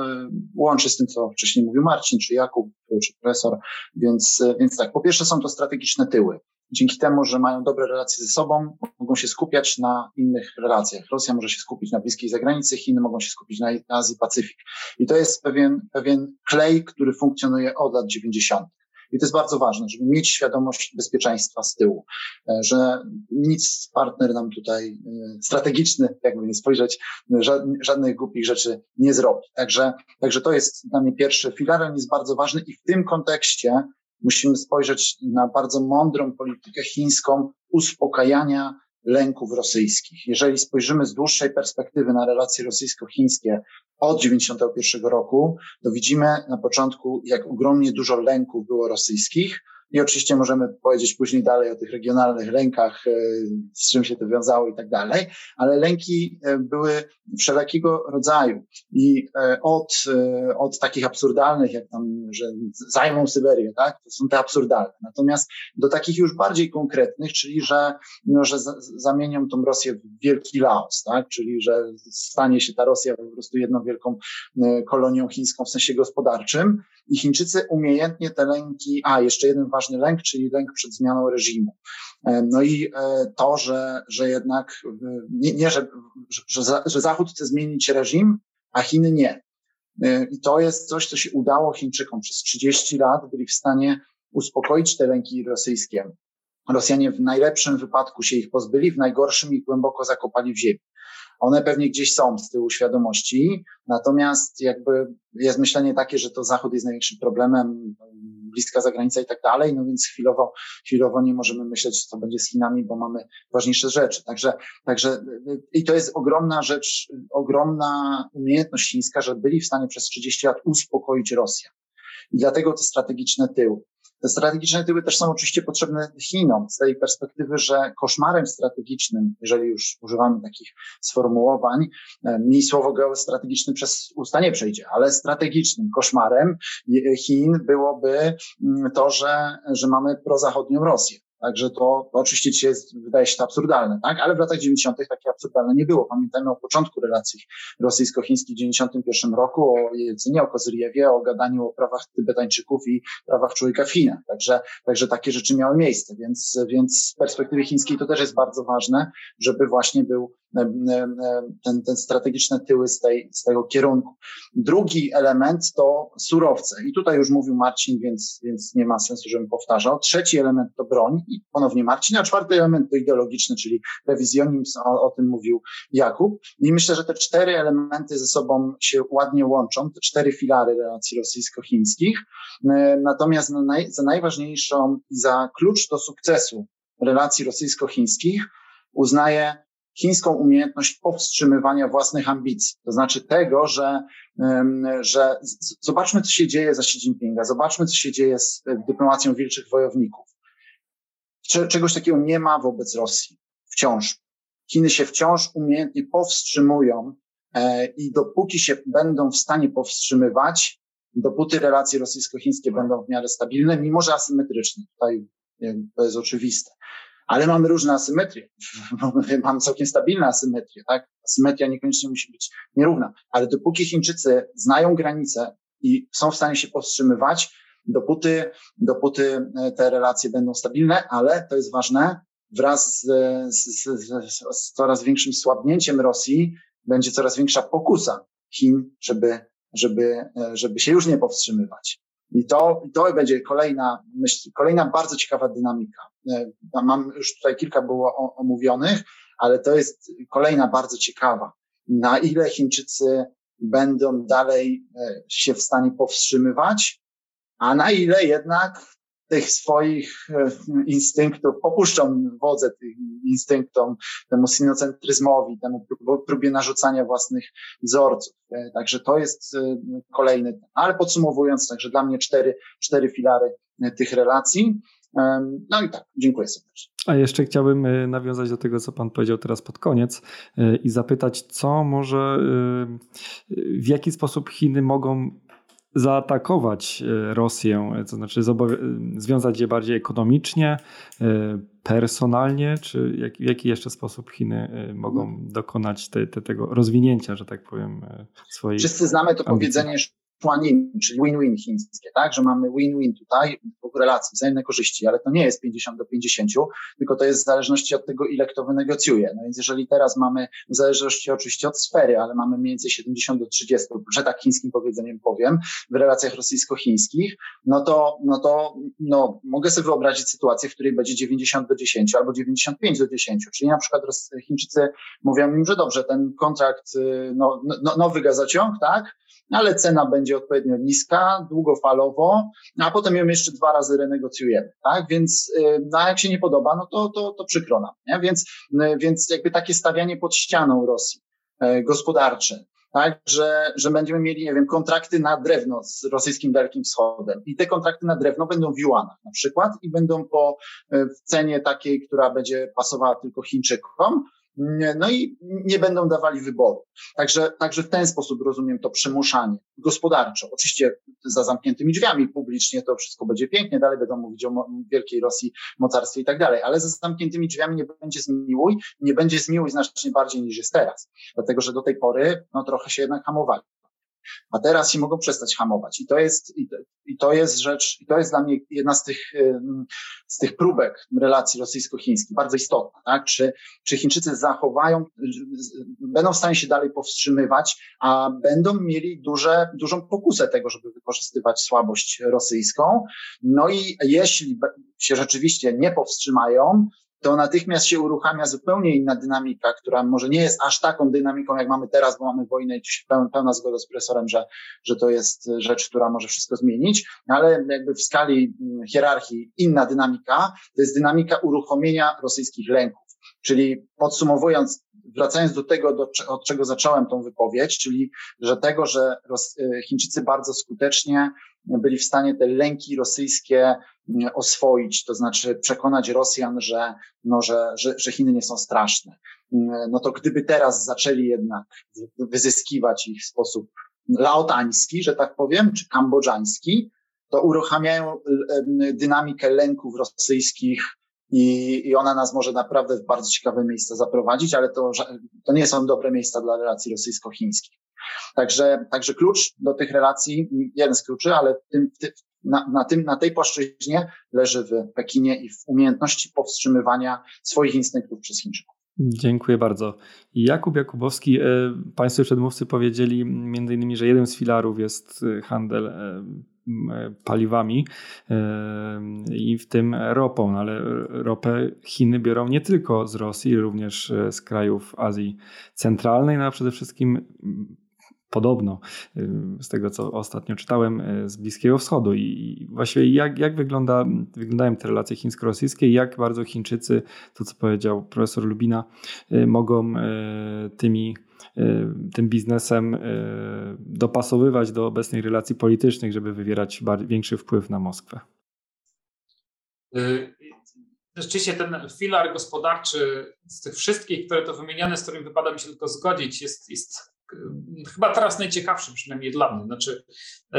łączy z tym, co wcześniej mówił Marcin, czy Jakub, czy profesor. Więc, więc tak, po pierwsze są to strategiczne tyły. Dzięki temu, że mają dobre relacje ze sobą, mogą się skupiać na innych relacjach. Rosja może się skupić na bliskiej zagranicy, Chiny mogą się skupić na Azji, Pacyfik. I to jest pewien, pewien klej, który funkcjonuje od lat 90. I to jest bardzo ważne, żeby mieć świadomość bezpieczeństwa z tyłu, e, że nic partner nam tutaj e, strategiczny, jakby nie spojrzeć, żadnych głupich rzeczy nie zrobi. Także, także to jest dla mnie pierwszy filar, jest bardzo ważny i w tym kontekście musimy spojrzeć na bardzo mądrą politykę chińską uspokajania lęków rosyjskich. Jeżeli spojrzymy z dłuższej perspektywy na relacje rosyjsko-chińskie od 1991 roku, to widzimy na początku, jak ogromnie dużo lęków było rosyjskich, i oczywiście możemy powiedzieć później dalej o tych regionalnych lękach, e, z czym się to wiązało i tak dalej, ale lęki e, były wszelakiego rodzaju i e, od, od takich absurdalnych, jak tam, że zajmą Syberię, tak? To są te absurdalne. Natomiast do takich już bardziej konkretnych, czyli że, no, że zamienią tą Rosję w wielki Laos, tak? Czyli że stanie się ta Rosja po prostu jedną wielką kolonią chińską w sensie gospodarczym i Chińczycy umiejętnie te lęki, a jeszcze jeden ważny lęk, czyli lęk przed zmianą reżimu. E, no i e, to, że, że jednak e, nie, nie że, że, że Zachód chce zmienić reżim, a Chiny nie. I to jest coś, co się udało Chińczykom. Przez 30 lat byli w stanie uspokoić te lęki rosyjskie. Rosjanie w najlepszym wypadku się ich pozbyli, w najgorszym ich głęboko zakopali w ziemi. One pewnie gdzieś są z tyłu świadomości, natomiast jakby jest myślenie takie, że to Zachód jest największym problemem, bliska zagranica i tak dalej, no więc chwilowo, chwilowo nie możemy myśleć, co będzie z Chinami, bo mamy ważniejsze rzeczy. Także, także i to jest ogromna rzecz, ogromna umiejętność chińska, że byli w stanie przez 30 lat uspokoić Rosję. I dlatego te strategiczne tyły. Te strategiczne tyły też są oczywiście potrzebne Chinom z tej perspektywy, że koszmarem strategicznym, jeżeli już używamy takich sformułowań, e, mi słowo geostrategiczny przez usta nie przejdzie, ale strategicznym koszmarem Chin byłoby mm, to, że, że mamy prozachodnią Rosję. Także to, oczywiście dzisiaj jest, wydaje się to absurdalne, tak? Ale w latach 90. takie absurdalne nie było. Pamiętajmy o początku relacji rosyjsko-chińskich w 91 roku, o Jelcynie, o Kozyriewie, o gadaniu o prawach Tybetańczyków i prawach człowieka w Chinach. Także, także takie rzeczy miały miejsce, więc, więc z perspektywy chińskiej to też jest bardzo ważne, żeby właśnie był ten, ten strategiczne tyły z, tej, z tego kierunku. Drugi element to surowce. I tutaj już mówił Marcin, więc, więc nie ma sensu, żebym powtarzał. Trzeci element to broń i ponownie Marcin, a czwarty element to ideologiczny, czyli rewizjonizm, o, o tym mówił Jakub. I myślę, że te cztery elementy ze sobą się ładnie łączą, te cztery filary relacji rosyjsko-chińskich. E, natomiast za najważniejszą i za klucz do sukcesu relacji rosyjsko-chińskich uznaje chińską umiejętność powstrzymywania własnych ambicji. To znaczy tego, że, że zobaczmy, co się dzieje za Xi Jinpinga, zobaczmy, co się dzieje z e, dyplomacją wilczych wojowników. Czegoś takiego nie ma wobec Rosji. Wciąż. Chiny się wciąż umiejętnie powstrzymują e, i dopóki się będą w stanie powstrzymywać, dopóty relacje rosyjsko-chińskie będą w miarę stabilne, mimo że asymetryczne. Tutaj to jest oczywiste ale mamy różne asymetrie. *laughs* mamy całkiem stabilne asymetrie, tak? Asymetria niekoniecznie musi być nierówna, ale dopóki Chińczycy znają granice i są w stanie się powstrzymywać, dopóty, dopóty e, te relacje będą stabilne, ale to jest ważne, wraz z, z, z, z coraz większym słabnięciem Rosji będzie coraz większa pokusa Chin, żeby, żeby, e, żeby się już nie powstrzymywać. I to, to będzie kolejna, myśl, kolejna bardzo ciekawa dynamika. E, mam już tutaj kilka było omówionych, ale to jest kolejna bardzo ciekawa. Na ile Chińczycy będą dalej e, się w stanie powstrzymywać, a na ile jednak tych swoich e, instynktów, popuszczą wodze tych instynktom, temu sinocentryzmowi, temu próbie narzucania własnych wzorców. E, także to jest e, kolejny, ale podsumowując, także dla mnie cztery, cztery filary tych relacji. No i tak, dziękuję serdecznie. A jeszcze chciałbym nawiązać do tego, co Pan powiedział teraz pod koniec i zapytać, co może, w jaki sposób Chiny mogą zaatakować e, Rosję, to znaczy związać je bardziej ekonomicznie, e, personalnie, czy jak, w jaki jeszcze sposób Chiny e, mogą dokonać te, te, tego rozwinięcia, że tak powiem, swojej. Wszyscy znamy to ambicji. powiedzenie Chuanin, czyli win-win chińskie, tak, że mamy win-win tutaj w relacji, wzajemne korzyści, ale to nie jest 50 do 50, tylko to jest w zależności od tego, ile kto wynegocjuje. No więc jeżeli teraz mamy, w zależności oczywiście od sfery, ale mamy mniej więcej 70 do 30, że tak chińskim powiedzeniem powiem, w relacjach rosyjsko-chińskich, no to, no to, no, mogę sobie wyobrazić sytuację, w której będzie 90 do 10 albo 95 do 10, czyli na przykład Chińczycy mówią im, że dobrze, ten kontrakt, y, no, no, nowy gazociąg, tak, ale cena będzie odpowiednio niska, długofalowo, a potem ją jeszcze dwa razy renegocjujemy, tak? Więc y, no, jak się nie podoba, no to, to, to przykro nam, nie? Więc, y, więc jakby takie stawianie pod ścianą Rosji y, gospodarcze, tak, że, że będziemy mieli, nie wiem, kontrakty na drewno z rosyjskim Dalekim Wschodem i te kontrakty na drewno będą w juanach na przykład i będą po w cenie takiej, która będzie pasowała tylko Chińczykom, no i nie będą dawali wyboru. Także, także w ten sposób rozumiem to przymuszanie gospodarcze. Oczywiście za zamkniętymi drzwiami publicznie to wszystko będzie pięknie, dalej będą mówić o wielkiej Rosji, mocarstwie i tak dalej, ale za zamkniętymi drzwiami nie będzie zmiłuj, nie będzie zmiłuj znacznie bardziej niż jest teraz. Dlatego, że do tej pory no, trochę się jednak hamowali a teraz się mogą przestać hamować. I to jest, i to jest rzecz, i to jest dla mnie jedna z tych, z tych próbek relacji rosyjsko-chińskich, bardzo istotna, tak? Czy, czy Chińczycy zachowają, będą w stanie się dalej powstrzymywać, a będą mieli duże, dużą pokusę tego, żeby wykorzystywać słabość rosyjską. No i jeśli się rzeczywiście nie powstrzymają, to natychmiast się uruchamia zupełnie inna dynamika, która może nie jest aż taką dynamiką, jak mamy teraz, bo mamy wojnę i pełna zgoda z profesorem, że, że to jest rzecz, która może wszystko zmienić, ale jakby w skali mm, hierarchii inna dynamika, to jest dynamika uruchomienia rosyjskich lęków. Czyli podsumowując, wracając do tego, do, od czego zacząłem tą wypowiedź, czyli że tego, że y, Chińczycy bardzo skutecznie byli w stanie te lęki rosyjskie mm, oswoić, to znaczy przekonać Rosjan, że, no, że, że, że Chiny nie są straszne. Mm, no to gdyby teraz zaczęli jednak wyzyskiwać ich w sposób laotański, że tak powiem, czy kambodżański, to uruchamiają dynamikę lęków rosyjskich i, i ona nas może naprawdę w bardzo ciekawe miejsca zaprowadzić, ale to, to nie są dobre miejsca dla relacji rosyjsko-chińskich. Także, także klucz do tych relacji, jeden z kluczy, ale tym, na, na, tym, na tej płaszczyźnie leży w Pekinie i w umiejętności powstrzymywania swoich instynktów przez Chińczyków. Dziękuję bardzo. Jakub Jakubowski, e, Państwo przedmówcy powiedzieli między innymi, że jeden z filarów jest e, handel e, paliwami i w tym ropą, no ale ropę Chiny biorą nie tylko z Rosji, również z krajów Azji Centralnej, no a przede wszystkim podobno, z tego co ostatnio czytałem, z Bliskiego Wschodu. I właściwie jak, jak wygląda, wyglądają te relacje chińsko-rosyjskie i jak bardzo Chińczycy, to co powiedział profesor Lubina, mogą tymi tym biznesem dopasowywać do obecnej relacji politycznych, żeby wywierać większy wpływ na Moskwę. Y, rzeczywiście ten filar gospodarczy z tych wszystkich, które to wymieniane, z którym wypada mi się tylko zgodzić, jest, jest chyba teraz najciekawszy, przynajmniej dla mnie. Znaczy,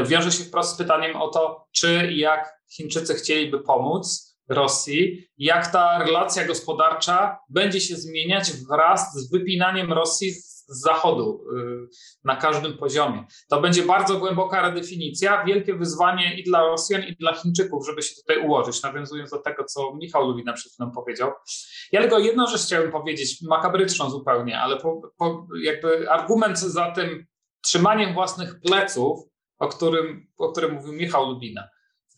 wiąże się wprost z pytaniem o to, czy i jak Chińczycy chcieliby pomóc Rosji, jak ta relacja gospodarcza będzie się zmieniać wraz z wypinaniem Rosji z zachodu y, na każdym poziomie. To będzie bardzo głęboka redefinicja, wielkie wyzwanie i dla Rosjan, i dla Chińczyków, żeby się tutaj ułożyć, nawiązując do tego, co Michał Luwina przed chwilą powiedział. Ja tylko jedną rzecz chciałem powiedzieć, makabryczną zupełnie, ale po, po jakby argument za tym trzymaniem własnych pleców, o którym, o którym mówił Michał Lubina.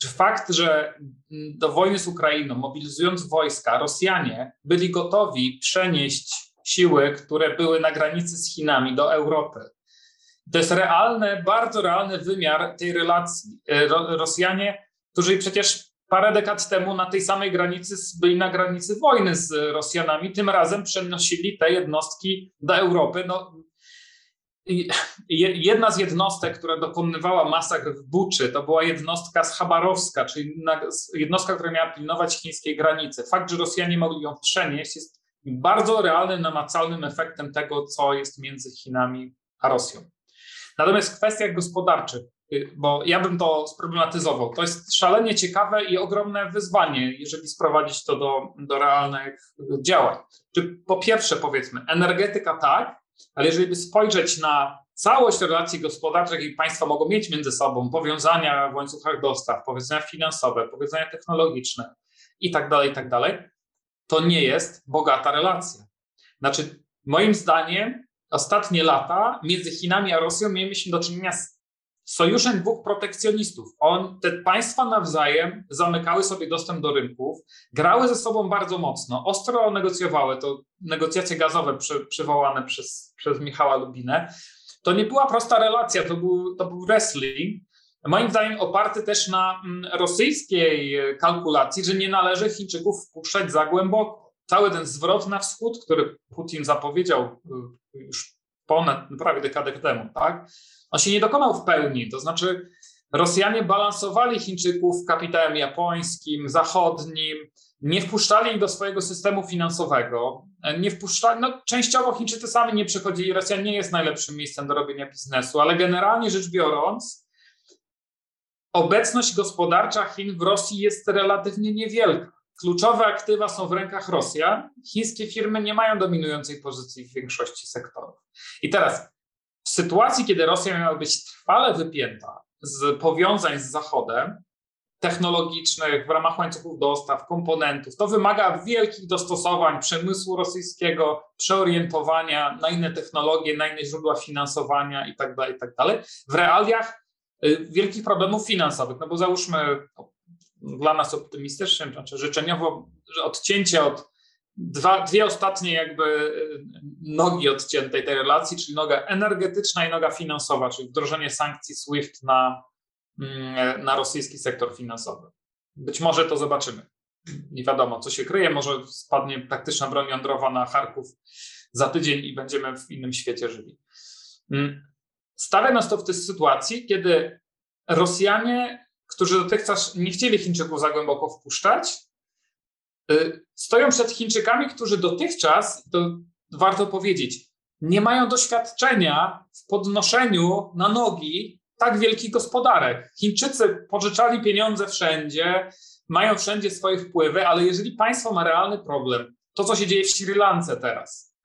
Czy fakt, że do wojny z Ukrainą, mobilizując wojska, Rosjanie byli gotowi przenieść siły, które były na granicy z Chinami do Europy. To jest realny, bardzo realny wymiar tej relacji. E, Rosjanie, którzy przecież parę dekad temu na tej samej granicy byli na granicy wojny z Rosjanami, tym razem przenosili te jednostki do Europy. No, jedna z jednostek, która dokonywała masakr w Buczy, to była jednostka z Chabarowska, czyli jednostka, która miała pilnować chińskiej granicy. Fakt, że Rosjanie mogli ją przenieść, jest bardzo realnym, namacalnym efektem tego, co jest między Chinami a Rosją. Natomiast w kwestiach gospodarczych, y, bo ja bym to sproblematyzował. To jest szalenie ciekawe i ogromne wyzwanie, jeżeli sprowadzić to do, do realnych działań. Czy po pierwsze, powiedzmy, energetyka tak, ale jeżeli by spojrzeć na całość relacji gospodarczych, jakie państwa mogą mieć między sobą, powiązania w łańcuchach dostaw, powiązania finansowe, powiązania technologiczne i tak dalej, i tak dalej, to nie jest bogata relacja. Znaczy, moim zdaniem, ostatnie lata między Chinami a Rosją mieliśmy do czynienia z sojuszem dwóch protekcjonistów. On, te państwa nawzajem zamykały sobie dostęp do rynków, grały ze sobą bardzo mocno, ostro negocjowały, to negocjacje gazowe przy, przywołane przez, przez Michała Lubinę. To nie była prosta relacja, to był, to był wrestling, moim zdaniem oparty też na mm, rosyjskiej kalkulacji, że nie należy Chińczyków wpuszczać za głęboko. Cały ten zwrot na wschód, który Putin zapowiedział y, już ponad prawie dekadę temu, tak? On się nie dokonał w pełni. To znaczy, Rosjanie balansowali Chińczyków kapitałem japońskim, zachodnim, nie wpuszczali ich do swojego systemu finansowego, nie wpuszczali, no częściowo Chińczycy sami nie przychodzili, Rosja nie jest najlepszym miejscem do robienia biznesu, ale generalnie rzecz biorąc, obecność gospodarcza Chin w Rosji jest relatywnie niewielka. Kluczowe aktywa są w rękach Rosjan. Chińskie firmy nie mają dominującej pozycji w większości sektorów. I teraz, w sytuacji, kiedy Rosja miała być trwale wypięta z powiązań z Zachodem, technologicznych w ramach łańcuchów dostaw, komponentów. To wymaga wielkich dostosowań przemysłu rosyjskiego, przeorientowania na inne technologie, na inne źródła finansowania itd. Tak itd. Tak w realiach wielkich problemów finansowych, no bo załóżmy dla nas optymistycznie, znaczy życzeniowo odcięcie od dwa, dwie ostatnie jakby y, nogi odciętej tej relacji, czyli noga energetyczna i noga finansowa, czyli wdrożenie sankcji SWIFT na, mm, na rosyjski sektor finansowy. Być może to zobaczymy. Nie wiadomo, co się kryje. Może spadnie taktyczna broń jądrowa na Charków za tydzień i będziemy w innym świecie żyli. Stawia nas to w tej sytuacji, kiedy Rosjanie, którzy dotychczas nie chcieli Chińczyków za głęboko wpuszczać, y, stoją przed Chińczykami, którzy dotychczas, to warto powiedzieć, nie mają doświadczenia w podnoszeniu na nogi tak wielkich gospodarek. Chińczycy pożyczali pieniądze wszędzie, mają wszędzie swoje wpływy, ale jeżeli państwo ma realny problem, to co się dzieje w Sri Lance teraz,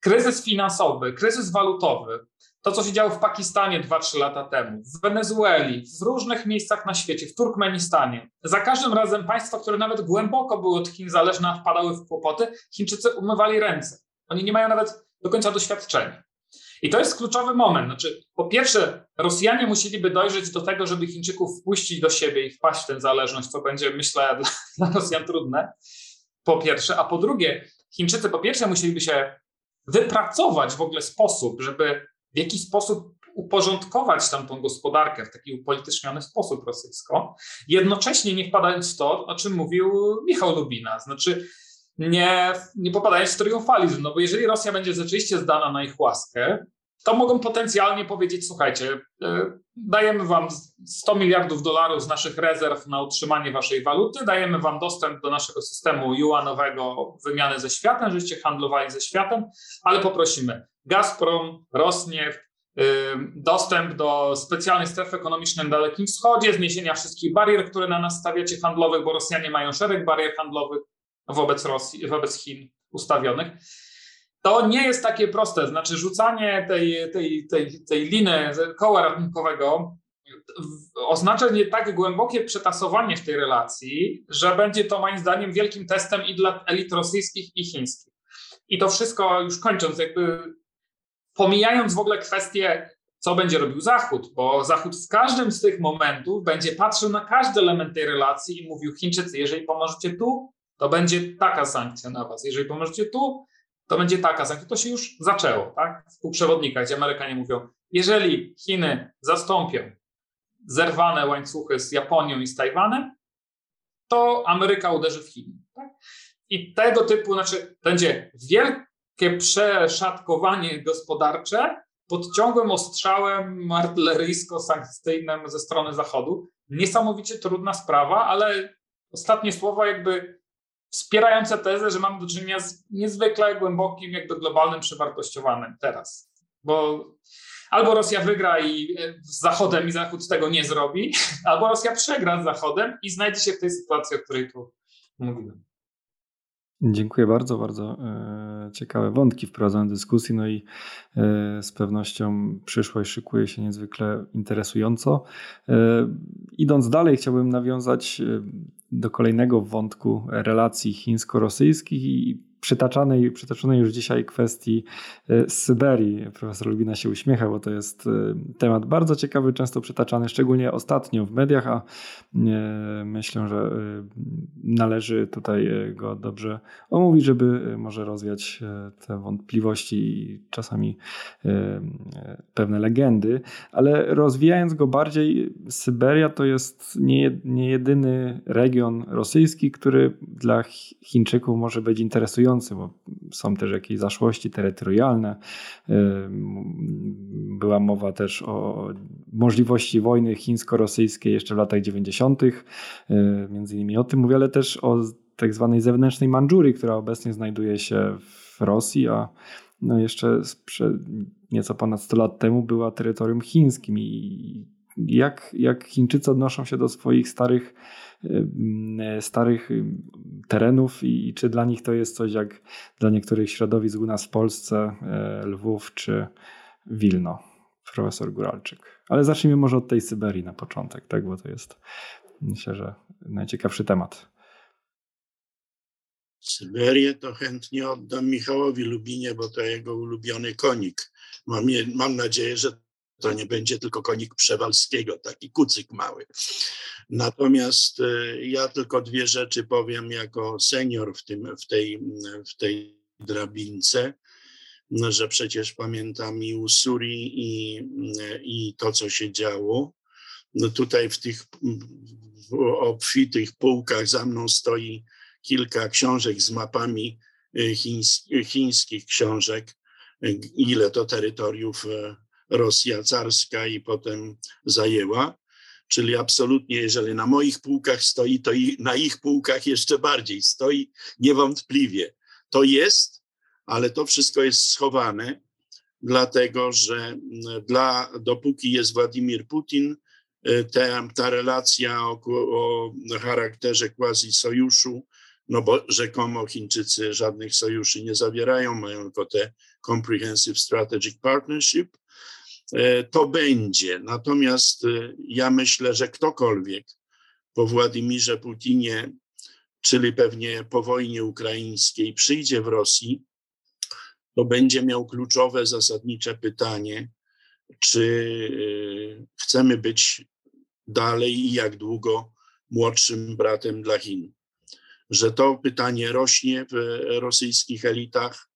kryzys finansowy, kryzys walutowy, to, co się działo w Pakistanie 2-3 lata temu, w Wenezueli, w różnych miejscach na świecie, w Turkmenistanie. Za każdym razem państwa, które nawet głęboko były od Chin zależne, wpadały w kłopoty, Chińczycy umywali ręce. Oni nie mają nawet do końca doświadczenia. I to jest kluczowy moment. Znaczy, po pierwsze, Rosjanie musieliby dojrzeć do tego, żeby Chińczyków wpuścić do siebie i wpaść w tę zależność, co będzie, myślę, *laughs* dla, dla Rosjan trudne. Po pierwsze, a po drugie, Chińczycy po pierwsze musieliby się wypracować w ogóle sposób, żeby w jaki sposób uporządkować tamtą gospodarkę w taki upolityczniony sposób rosyjsko, jednocześnie nie wpadając w to, o czym mówił Michał Lubina, znaczy nie, nie popadając w triumfalizm, no bo jeżeli Rosja będzie rzeczywiście zdana na ich łaskę, to mogą potencjalnie powiedzieć, słuchajcie, e, dajemy wam 100 miliardów dolarów z naszych rezerw na utrzymanie waszej waluty, dajemy wam dostęp do naszego systemu yuanowego wymiany ze światem, żebyście handlowali ze światem, ale poprosimy Gazprom, Rosneft, dostęp do specjalnej strefy ekonomicznej na Dalekim Wschodzie, zniesienia wszystkich barier, które na nas stawiacie handlowych, bo Rosjanie mają szereg barier handlowych wobec Rosji, wobec Chin ustawionych. To nie jest takie proste, znaczy rzucanie tej, tej, tej, tej liny koła ratunkowego oznacza nie tak głębokie przetasowanie w tej relacji, że będzie to moim zdaniem wielkim testem i dla elit rosyjskich i chińskich. I to wszystko już kończąc, jakby pomijając w ogóle kwestię, co będzie robił Zachód, bo Zachód w każdym z tych momentów będzie patrzył na każdy element tej relacji i mówił: Chińczycy, jeżeli pomożecie tu, to będzie taka sankcja na was. Jeżeli pomożecie tu, to będzie taka sankcja. To się już zaczęło, tak? W półprzewodnikach, gdzie Amerykanie mówią: jeżeli Chiny zastąpią zerwane łańcuchy z Japonią i z Tajwanem, to Ameryka uderzy w Chiny. Tak? I tego typu, znaczy, będzie wielki takie przeszatkowanie gospodarcze pod ciągłym ostrzałem artyleryjsko-sankcyjnym ze strony Zachodu. Niesamowicie trudna sprawa, ale ostatnie słowa jakby wspierające tezę, że mamy do czynienia z niezwykle głębokim, jakby globalnym przewartościowaniem teraz. Bo albo Rosja wygra i e, z Zachodem i Zachód tego nie zrobi, *laughs* albo Rosja przegra z Zachodem i znajdzie się w tej sytuacji, o której tu mówiłem. Dziękuję bardzo, bardzo e, ciekawe wątki wprowadzone do dyskusji, no i e, z pewnością przyszłość szykuje się niezwykle interesująco. E, idąc dalej, chciałbym nawiązać do kolejnego wątku relacji chińsko-rosyjskich i przytaczanej, przytaczonej już dzisiaj kwestii e, Syberii. Profesor Lubina się uśmiecha, bo to jest e, temat bardzo ciekawy, często przytaczany, szczególnie ostatnio w mediach, a e, myślę, że należy tutaj go dobrze omówić, żeby może rozwiać te wątpliwości i czasami pewne legendy, ale rozwijając go bardziej, Syberia to jest nie jedyny region rosyjski, który dla Chińczyków może być interesujący bo są też jakieś zaszłości terytorialne. Była mowa też o możliwości wojny chińsko-rosyjskiej jeszcze w latach 90. Między innymi o tym mówię, ale też o tak zwanej zewnętrznej Mandżurii, która obecnie znajduje się w Rosji, a no jeszcze nieco ponad 100 lat temu była terytorium chińskim i jak, jak Chińczycy odnoszą się do swoich starych E, starych terenów i czy dla nich to jest coś jak dla niektórych środowisk u nas w Polsce, e, Lwów czy Wilno, profesor Góralczyk. Ale zacznijmy może od tej Syberii na początek, tak, bo to jest myślę, że najciekawszy temat. Syberię to chętnie oddam Michałowi Lubinie, bo to jego ulubiony konik. Mam, je, mam nadzieję, że to nie będzie tylko konik Przewalskiego, taki kucyk mały. Natomiast e, ja tylko dwie rzeczy powiem jako senior w, tym, w, tej, w tej drabince, że przecież pamiętam i Usuri i, i to, co się działo. No tutaj w tych obfitych półkach za mną stoi kilka książek z mapami e, chińs, chińskich książek, ile to terytoriów e, Rosja carska i potem zajęła. Czyli absolutnie, jeżeli na moich półkach stoi, to i na ich półkach jeszcze bardziej stoi, niewątpliwie. To jest, ale to wszystko jest schowane, dlatego że mm, dla, dopóki jest Władimir Putin, y, ta, relacja o, o charakterze quasi-sojuszu, no bo rzekomo Chińczycy żadnych sojuszy nie zawierają, mają tylko te Comprehensive Strategic Partnership, to będzie. Natomiast e, ja myślę, że ktokolwiek po Władimirze Putinie, czyli pewnie po wojnie ukraińskiej, przyjdzie w Rosji, to będzie miał kluczowe, zasadnicze pytanie, czy e, chcemy być dalej i jak długo młodszym bratem dla Chin. Że to pytanie rośnie w rosyjskich elitach.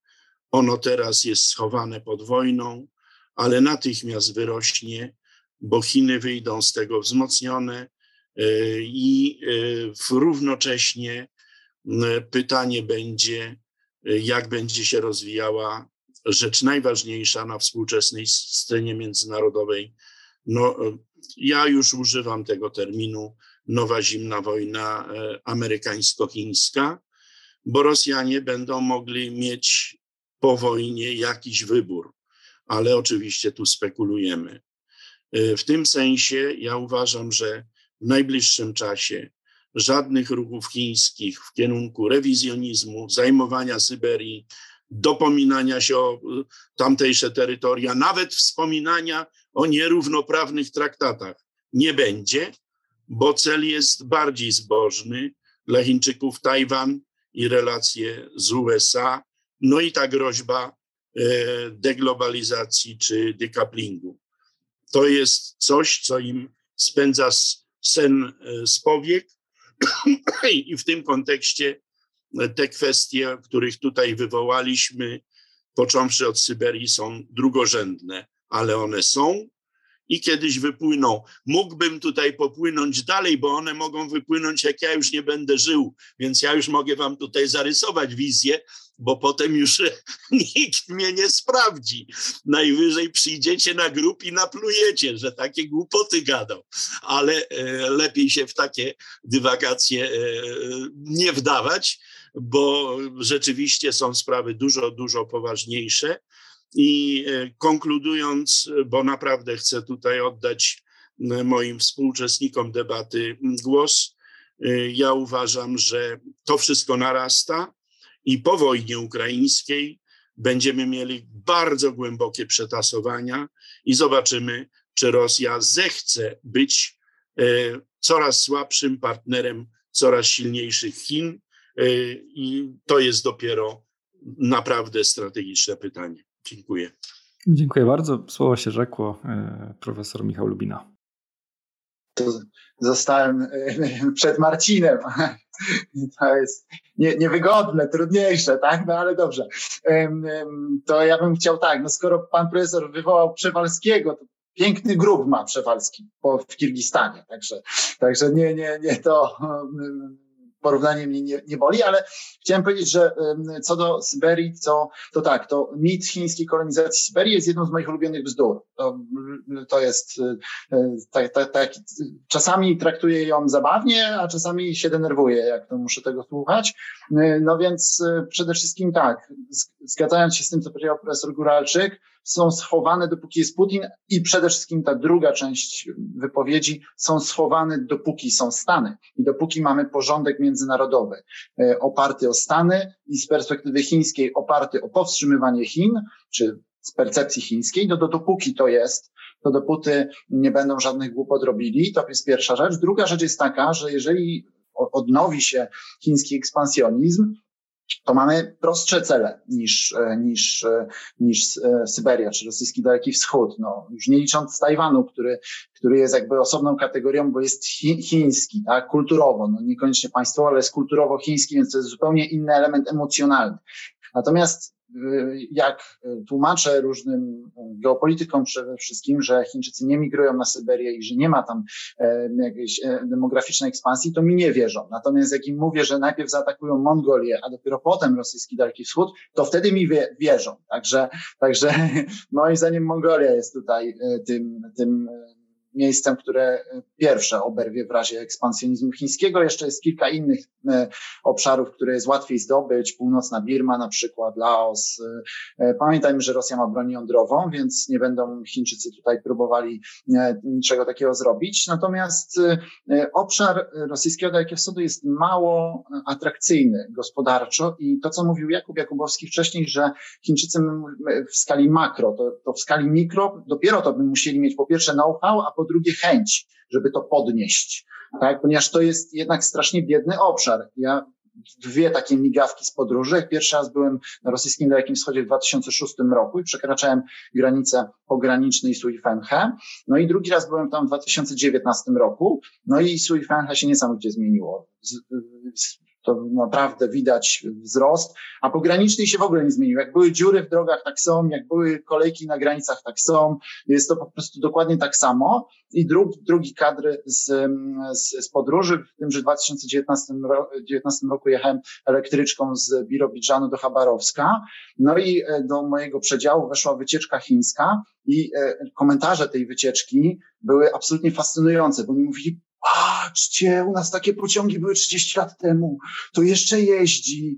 Ono teraz jest schowane pod wojną ale natychmiast wyrośnie, bo Chiny wyjdą z tego wzmocnione e, i e, równocześnie pytanie będzie, e, jak będzie się rozwijała rzecz najważniejsza na współczesnej scenie międzynarodowej. No, ja już używam tego terminu nowa zimna wojna amerykańsko-chińska, bo Rosjanie będą mogli mieć po wojnie jakiś wybór ale oczywiście tu spekulujemy. Y, w tym sensie ja uważam, że w najbliższym czasie żadnych ruchów chińskich w kierunku rewizjonizmu, zajmowania Syberii, dopominania się o y, tamtejsze terytoria, nawet wspominania o nierównoprawnych traktatach nie będzie, bo cel jest bardziej zbożny dla Chińczyków Tajwan i relacje z USA, no i ta groźba E, deglobalizacji czy decouplingu. To jest coś, co im spędza sen e, z powiek *clears throat* i w tym kontekście te kwestie, których tutaj wywołaliśmy, począwszy od Syberii, są drugorzędne, ale one są i kiedyś wypłyną. Mógłbym tutaj popłynąć dalej, bo one mogą wypłynąć, jak ja już nie będę żył, więc ja już mogę wam tutaj zarysować wizję, bo potem już *laughs* nikt mnie nie sprawdzi. Najwyżej przyjdziecie na grup i naplujecie, że takie głupoty gadał. Ale e, lepiej się w takie dywagacje e, nie wdawać, bo rzeczywiście są sprawy dużo, dużo poważniejsze. I konkludując, bo naprawdę chcę tutaj oddać moim współuczestnikom debaty głos, ja uważam, że to wszystko narasta i po wojnie ukraińskiej będziemy mieli bardzo głębokie przetasowania i zobaczymy, czy Rosja zechce być e, coraz słabszym partnerem coraz silniejszych Chin. E, I to jest dopiero naprawdę strategiczne pytanie. Dziękuję. Dziękuję bardzo. Słowo się rzekło e, profesor Michał Lubina. To zostałem przed Marcinem. To jest nie, niewygodne, trudniejsze, tak? No ale dobrze. To ja bym chciał tak, no skoro pan profesor wywołał Przewalskiego, to piękny grób ma Przewalski w Kirgistanie, także, także nie, nie, nie to porównanie mnie nie, nie boli, ale chciałem powiedzieć, że co do Syberii, to, to tak, to mit chińskiej kolonizacji Syberii jest jedną z moich ulubionych bzdur. To, to jest tak, tak, tak, czasami traktuję ją zabawnie, a czasami się denerwuję, jak to muszę tego słuchać. No więc e, przede wszystkim tak, zgadzając się z tym, co powiedział profesor Guralczyk, są schowane, dopóki jest Putin i przede wszystkim ta druga część wypowiedzi są schowane, dopóki są Stany i dopóki mamy porządek międzynarodowy e, oparty o Stany i z perspektywy chińskiej oparty o powstrzymywanie Chin, czy z percepcji chińskiej, no to dopóki to jest, to dopóty nie będą żadnych głupot robili, to jest pierwsza rzecz. Druga rzecz jest taka, że jeżeli odnowi się chiński ekspansjonizm, to mamy prostsze cele niż, e, niż, e, niż e, Syberia czy rosyjski Daleki Wschód. No, już nie licząc Tajwanu, który, który jest jakby osobną kategorią, bo jest chi, chiński, tak, kulturowo, no niekoniecznie państwowo, ale jest kulturowo chiński, więc to jest zupełnie inny element emocjonalny. Natomiast jak tłumaczę różnym geopolitykom przede wszystkim, że Chińczycy nie migrują na Syberię i że nie ma tam e, jakiejś e, demograficznej ekspansji, to mi nie wierzą. Natomiast jak im mówię, że najpierw zaatakują Mongolię, a dopiero potem rosyjski Daleki Wschód, to wtedy mi wierzą. Także, także *laughs* moim zdaniem Mongolia jest tutaj e, tym, tym miejscem, które e, pierwsze oberwie w razie ekspansjonizmu chińskiego. Jeszcze jest kilka innych e, obszarów, które jest łatwiej zdobyć. Północna Birma na przykład, Laos. E, pamiętajmy, że Rosja ma broń jądrową, więc nie będą Chińczycy tutaj próbowali niczego takiego zrobić. Natomiast obszar rosyjskiego Dalekiego Wschodu jest mało atrakcyjny gospodarczo i to, co mówił Jakub Jakubowski wcześniej, że Chińczycy w skali makro, to, to w skali mikro dopiero to by musieli mieć po pierwsze know-how, a po drugie chęć, żeby to podnieść, tak? Ponieważ to jest jednak strasznie biedny obszar. Ja dwie takie migawki z podróży. Pierwszy raz byłem na rosyjskim Dalekim Wschodzie w 2006 roku i przekraczałem granicę pogranicznej Suifenhe. No i drugi raz byłem tam w 2019 roku. No i Suifenhe się niesamowicie zmieniło. Z, z, to naprawdę widać wzrost, a pogranicznej się w ogóle nie zmienił. Jak były dziury w drogach, tak są, jak były kolejki na granicach, tak są. Jest to po prostu dokładnie tak samo. I drugi, drugi kadr z, z, z podróży, w tym, że w 2019 roku jechałem elektryczką z Birobidżanu do Chabarowska. No i e, do mojego przedziału weszła wycieczka chińska i e, komentarze tej wycieczki były absolutnie fascynujące, bo oni mówili, patrzcie, u nas takie pociągi były 30 lat temu, to jeszcze jeździ.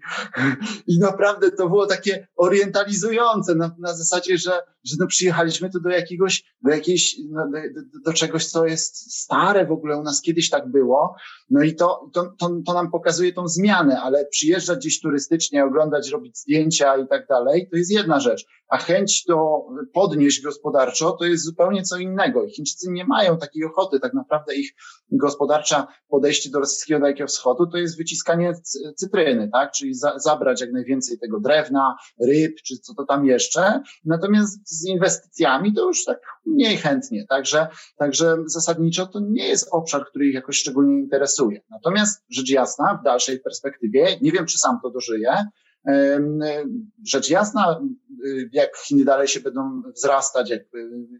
I naprawdę to było takie orientalizujące na, na zasadzie, że, że no przyjechaliśmy tu do jakiegoś, do jakiejś, no, do, do, czegoś, co jest stare w ogóle, u nas kiedyś tak było. No i to, to, to, to nam pokazuje tą zmianę, ale przyjeżdżać gdzieś turystycznie, oglądać, robić zdjęcia i tak dalej, to jest jedna rzecz. A chęć to podnieść gospodarczo, to jest zupełnie co innego. I Chińczycy nie mają takiej ochoty, tak naprawdę ich gospodarcza podejście do rosyjskiego Dalekiego Wschodu to jest wyciskanie cytryny, tak? Czyli za, zabrać jak najwięcej tego drewna, ryb, czy co to tam jeszcze. Natomiast z inwestycjami to już tak mniej chętnie. Także, także zasadniczo to nie jest obszar, który ich jakoś szczególnie interesuje. Natomiast rzecz jasna, w dalszej perspektywie, nie wiem, czy sam to dożyje, Rzecz jasna, jak Chiny dalej się będą wzrastać, jak,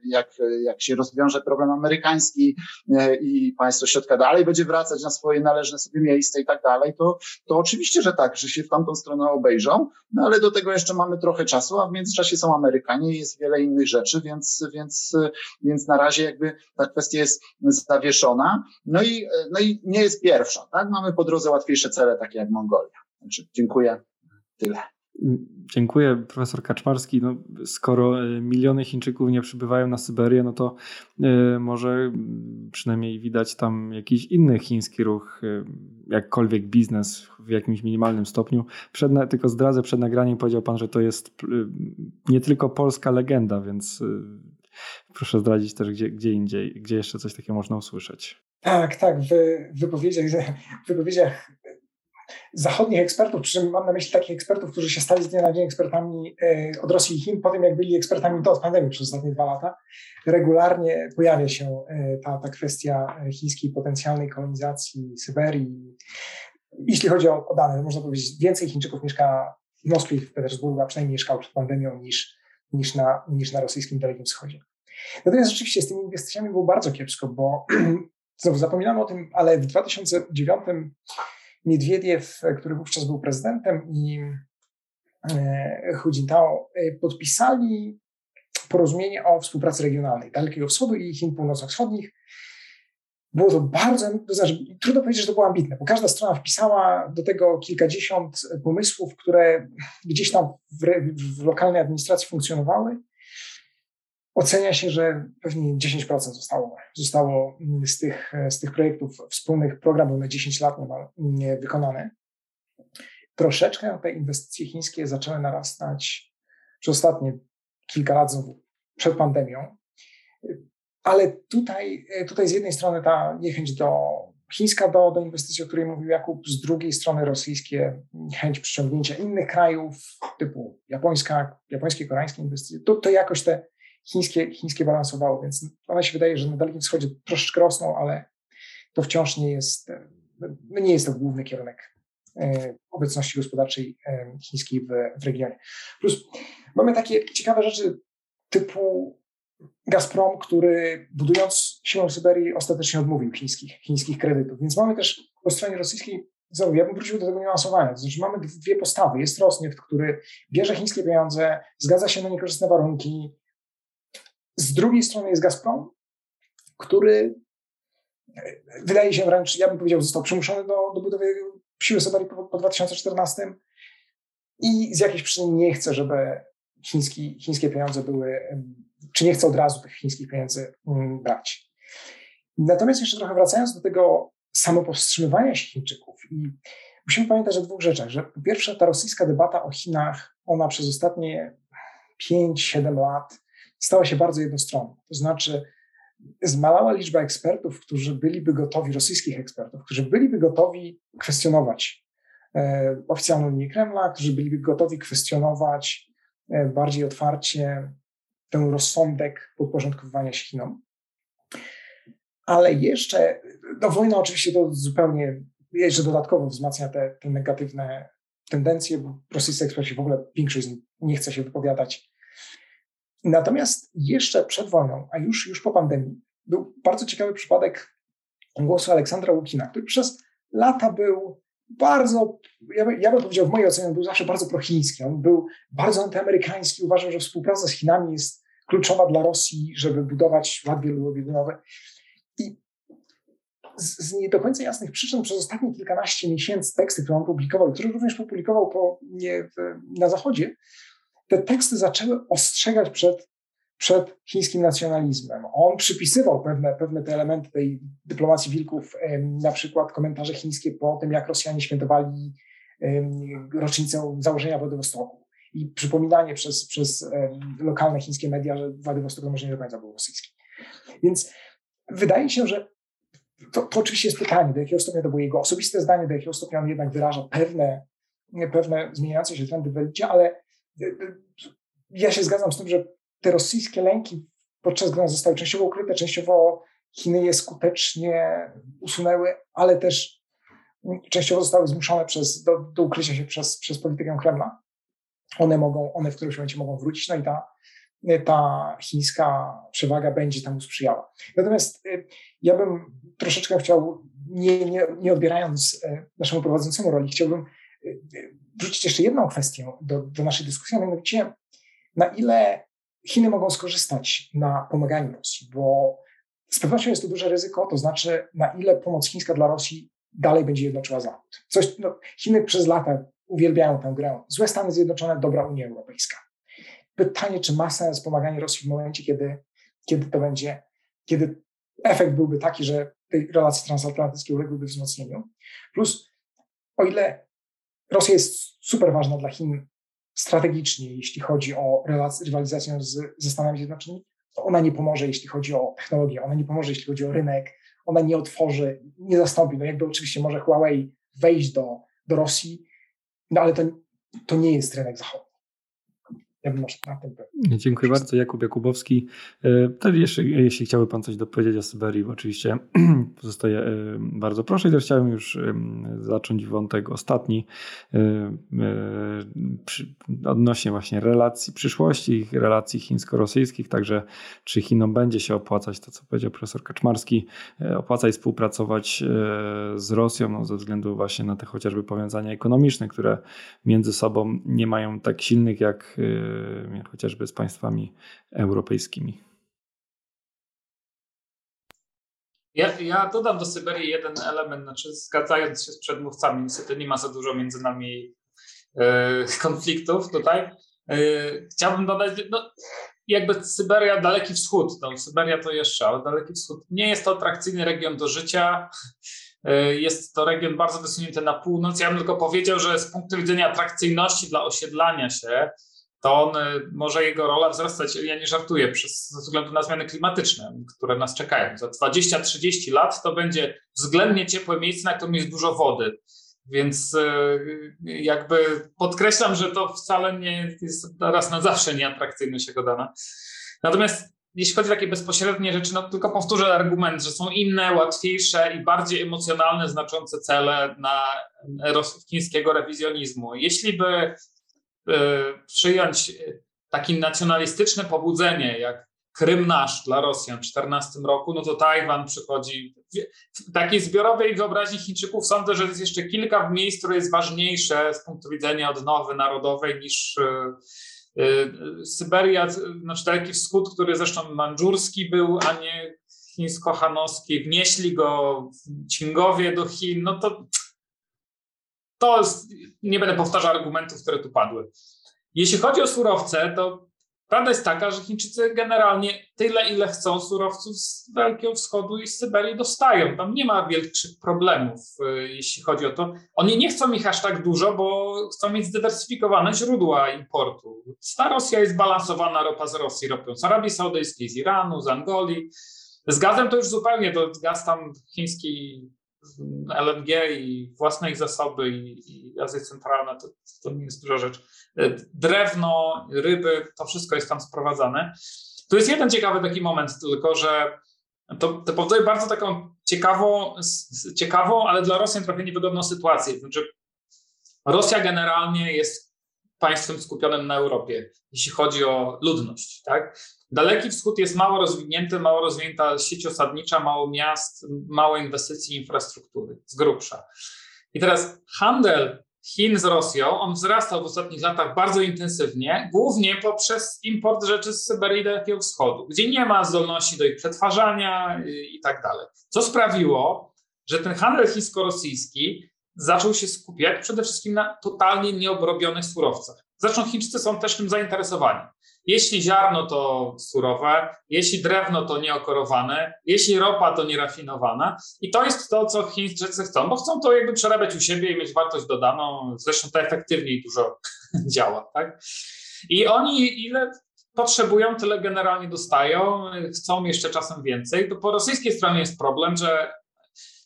jak, jak się rozwiąże problem amerykański e, i państwo środka dalej będzie wracać na swoje należne sobie miejsce i tak dalej, to, to oczywiście, że tak, że się w tamtą stronę obejrzą, no ale do tego jeszcze mamy trochę czasu, a w międzyczasie są Amerykanie i jest wiele innych rzeczy, więc, więc, więc na razie jakby ta kwestia jest zawieszona. No i, no i nie jest pierwsza, tak? Mamy po drodze łatwiejsze cele, takie jak Mongolia. Znaczy, dziękuję. Tyle. Dziękuję, profesor Kaczmarski. No, skoro e, miliony Chińczyków nie przybywają na Syberię, no to y, może przynajmniej widać tam jakiś inny chiński ruch, y, jakkolwiek biznes w jakimś minimalnym stopniu. Przed, tylko zdradzę, przed nagraniem powiedział pan, że to jest nie tylko polska legenda, więc proszę zdradzić też, gdzie, gdzie indziej, gdzie jeszcze coś takiego można usłyszeć. Tak, tak. W wypowiedziach, w wypowiedziach zachodnich ekspertów, przy czym mam na myśli takich ekspertów, którzy się stali z dnia na dzień ekspertami e, od Rosji i Chin, po tym jak byli ekspertami do pandemii przez ostatnie dwa lata, regularnie pojawia się e, ta, ta kwestia chińskiej potencjalnej kolonizacji Syberii. Jeśli chodzi o, o dane, można powiedzieć, więcej Chińczyków mieszka w Moskwie i w Petersburgu, a przynajmniej mieszkało przed pandemią niż, niż, na, niż na rosyjskim Dalekim Wschodzie. Natomiast rzeczywiście z tymi inwestycjami było bardzo kiepsko, bo *clears throat* znowu zapominamy o tym, ale w 2009 Miedwiediew, który wówczas był prezydentem i e, Hu Jintao e, podpisali porozumienie o współpracy regionalnej Dalekiego Wschodu i Chin Północno-Wschodnich. Było to bardzo, to znaczy, trudno powiedzieć, że to było ambitne, bo każda strona wpisała do tego kilkadziesiąt pomysłów, które gdzieś tam w, w lokalnej administracji funkcjonowały Ocenia się, że pewnie 10% zostało, zostało z, tych, z tych projektów wspólnych programów na 10 lat nie wykonane. Troszeczkę te inwestycje chińskie zaczęły narastać przez ostatnie kilka lat znowu przed pandemią. Ale tutaj, tutaj z jednej strony ta niechęć do chińska do, do inwestycji, o której mówił Jakub, z drugiej strony rosyjskie chęć przyciągnięcia innych krajów, typu japońska, japońskie, koreańskie inwestycje, to, to jakoś te chińskie, chińskie balansowało, więc ona się wydaje, że na Dalekim Wschodzie troszeczkę rosną, ale to wciąż nie jest, no nie jest to główny kierunek e, obecności gospodarczej e, chińskiej w, w regionie. Plus mamy takie ciekawe rzeczy typu Gazprom, który budując siłę Syberii ostatecznie odmówił chińskich, chińskich kredytów. Więc mamy też po stronie rosyjskiej, znowu, ja bym wrócił do tego niuansowania, to znaczy mamy dwie postawy. Jest Rosneft, który bierze chińskie pieniądze, zgadza się na niekorzystne warunki, z drugiej strony jest Gazprom, który e, wydaje się wręcz, ja bym powiedział, został przymuszony do, do budowy siły Syberii po, po 2014 i z jakiejś przyczyny nie chce, żeby chiński, chińskie pieniądze były, czy nie chce od razu tych chińskich pieniędzy mm, brać. Natomiast jeszcze trochę wracając do tego samopowstrzymywania się Chińczyków i musimy pamiętać o dwóch rzeczach, że po pierwsze ta rosyjska debata o Chinach, ona przez ostatnie 5-7 lat stała się bardzo jednostronna. To znaczy, zmalała liczba ekspertów, którzy byliby gotowi, rosyjskich ekspertów, którzy byliby gotowi kwestionować e, oficjalną linię Kremla, którzy byliby gotowi kwestionować e, bardziej otwarcie ten rozsądek podporządkowywania się Chinom. Ale jeszcze, no wojna oczywiście to zupełnie, jeszcze dodatkowo wzmacnia te, te negatywne tendencje, bo rosyjscy eksperci w ogóle większość z nich nie chce się wypowiadać Natomiast jeszcze przed wojną, a już, już po pandemii, był bardzo ciekawy przypadek głosu Aleksandra Łukina, który przez lata był bardzo, ja, by, ja bym powiedział, w mojej ocenie był zawsze bardzo prochiński. On był bardzo antyamerykański, uważał, że współpraca z Chinami jest kluczowa dla Rosji, żeby budować ład wielobiegunowy. I z, z, nie do końca jasnych przyczyn przez ostatnie kilkanaście miesięcy teksty, które on publikował, które również publikował po, nie, w, na Zachodzie, te teksty zaczęły ostrzegać przed, przed chińskim nacjonalizmem. On przypisywał pewne, pewne te elementy tej dyplomacji wilków, na przykład komentarze chińskie po tym, jak Rosjanie świętowali rocznicę założenia Władywostoku i przypominanie przez, przez lokalne chińskie media, że Władywostok może nie do końca był rosyjski. Więc wydaje się, że to, to, oczywiście jest pytanie, do jakiego stopnia to było jego osobiste zdanie, do jakiego stopnia on jednak wyraża pewne, pewne zmieniające się trendy w elicie, ale ja się zgadzam z tym, że te rosyjskie lęki podczas gdy zostały częściowo ukryte, częściowo Chiny je skutecznie usunęły, ale też częściowo zostały zmuszone przez, do, do ukrycia się przez, przez politykę Kremla. One mogą, one w którymś momencie mogą wrócić, no i ta, ta chińska przewaga będzie temu sprzyjała. Natomiast y, ja bym troszeczkę chciał, nie, nie, nie odbierając y, naszemu prowadzącemu roli, chciałbym wrzucić jeszcze jedną kwestię do, do naszej dyskusji, a mianowicie na ile Chiny mogą skorzystać na pomaganiu Rosji, bo z pewnością jest to duże ryzyko, to znaczy na ile pomoc chińska dla Rosji dalej będzie jednoczyła Zachód. Coś, no, Chiny przez lata uwielbiają tę grę. Złe Stany Zjednoczone, dobra Unia Europejska. Pytanie, czy ma sens pomaganie Rosji w momencie, kiedy, kiedy to będzie, kiedy efekt byłby taki, że tej relacji transatlantyckiej uległyby wzmocnieniu. Plus, o ile Rosja jest super ważna dla Chin strategicznie, jeśli chodzi o rywalizację z, ze Stanami Zjednoczonymi, ona nie pomoże, jeśli chodzi o technologię, ona nie pomoże, jeśli chodzi o rynek, ona nie otworzy, nie zastąpi. No jakby oczywiście może Huawei wejść do, do Rosji, no ale to, to nie jest rynek zachodni. Ja bym na tym Dziękuję bardzo. Jakub Jakubowski. E, też jeszcze, jeśli chciałby Pan coś dopowiedzieć o Syberii, bo oczywiście *clears throat* pozostaje e, bardzo proszę. I też chciałem już zacząć wątek ostatni e, odnośnie właśnie relacji przyszłości, relacji chińsko-rosyjskich, także czy Chinom będzie się opłacać, to co powiedział profesor Kaczmarski, opłacać współpracować z Rosją no, ze względu właśnie na te chociażby powiązania ekonomiczne, które między sobą nie mają tak silnych jak chociażby z państwami europejskimi. Ja, ja dodam do Syberii jeden element, znaczy zgadzając się z przedmówcami, niestety nie ma za dużo między nami e, konfliktów tutaj. E, chciałbym dodać, no, jakby Syberia, Daleki Wschód, no, Syberia to jeszcze, ale Daleki Wschód nie jest to atrakcyjny region do życia. E, jest to region bardzo wysunięty na północ. Ja bym tylko powiedział, że z punktu widzenia atrakcyjności dla osiedlania się, to on, y, może jego rola wzrastać, ja nie żartuję, przez, ze względu na zmiany klimatyczne, które nas czekają. Za 20-30 lat to będzie względnie ciepłe miejsce, na którym jest dużo wody. Więc y, jakby podkreślam, że to wcale nie jest raz na zawsze nieatrakcyjność jego dana. Natomiast jeśli chodzi o takie bezpośrednie rzeczy, no tylko powtórzę argument, że są inne, łatwiejsze i bardziej emocjonalne, znaczące cele na chińskiego rewizjonizmu. Jeśli by przyjąć takie nacjonalistyczne pobudzenie, jak Krym nasz dla Rosjan w 2014 roku, no to Tajwan przychodzi. W takiej zbiorowej wyobraźni Chińczyków sądzę, że jest jeszcze kilka miejsc, które jest ważniejsze z punktu widzenia odnowy narodowej niż e, e, Syberia, znaczy Daleki Wschód, który zresztą mandżurski był, a nie chińsko-hanowski. Wnieśli go w Cingowie do Chin, no to to jest, nie będę powtarzał argumentów, które tu padły. Jeśli chodzi o surowce, to prawda jest taka, że Chińczycy generalnie tyle, ile chcą surowców z Dalekiego Wschodu i z Syberii dostają. Tam nie ma wielkich problemów, y, jeśli chodzi o to. Oni nie chcą ich aż tak dużo, bo chcą mieć zdywersyfikowane źródła importu. Ta Rosja jest balansowana ropa z Rosji, ropią z Arabii Saudyjskiej, z Iranu, z Angolii. Z gazem to już zupełnie, to gaz tam chiński LNG i własne ich zasoby i, i Azja Centralna, to, to nie jest duża rzecz. E, drewno, ryby, to wszystko jest tam sprowadzane. Tu jest jeden ciekawy taki moment tylko, że to, to powoduje bardzo taką ciekawą, ciekawą, ale dla Rosjan trochę niewygodną sytuację. Znaczy, Rosja generalnie jest państwem skupionym na Europie, jeśli chodzi o ludność. Tak? Daleki Wschód jest mało rozwinięty, mało rozwinięta sieć osadnicza, mało miast, mało inwestycji infrastruktury, z grubsza. I teraz handel Chin z Rosją, on wzrastał w ostatnich latach bardzo intensywnie, głównie poprzez import rzeczy z Syberii i Dalekiego Wschodu, gdzie nie ma zdolności do ich przetwarzania i tak dalej. Co sprawiło, że ten handel chińsko-rosyjski zaczął się skupiać przede wszystkim na totalnie nieobrobionych surowcach. Zresztą Chińczycy są też tym zainteresowani. Jeśli ziarno to surowe, jeśli drewno to nieokorowane, jeśli ropa to nierafinowana. I to jest to, co Chińczycy chcą, bo chcą to jakby przerabiać u siebie i mieć wartość dodaną. Zresztą to efektywniej dużo *laughs* działa. Tak? I oni ile potrzebują, tyle generalnie dostają, chcą jeszcze czasem więcej. To po rosyjskiej stronie jest problem, że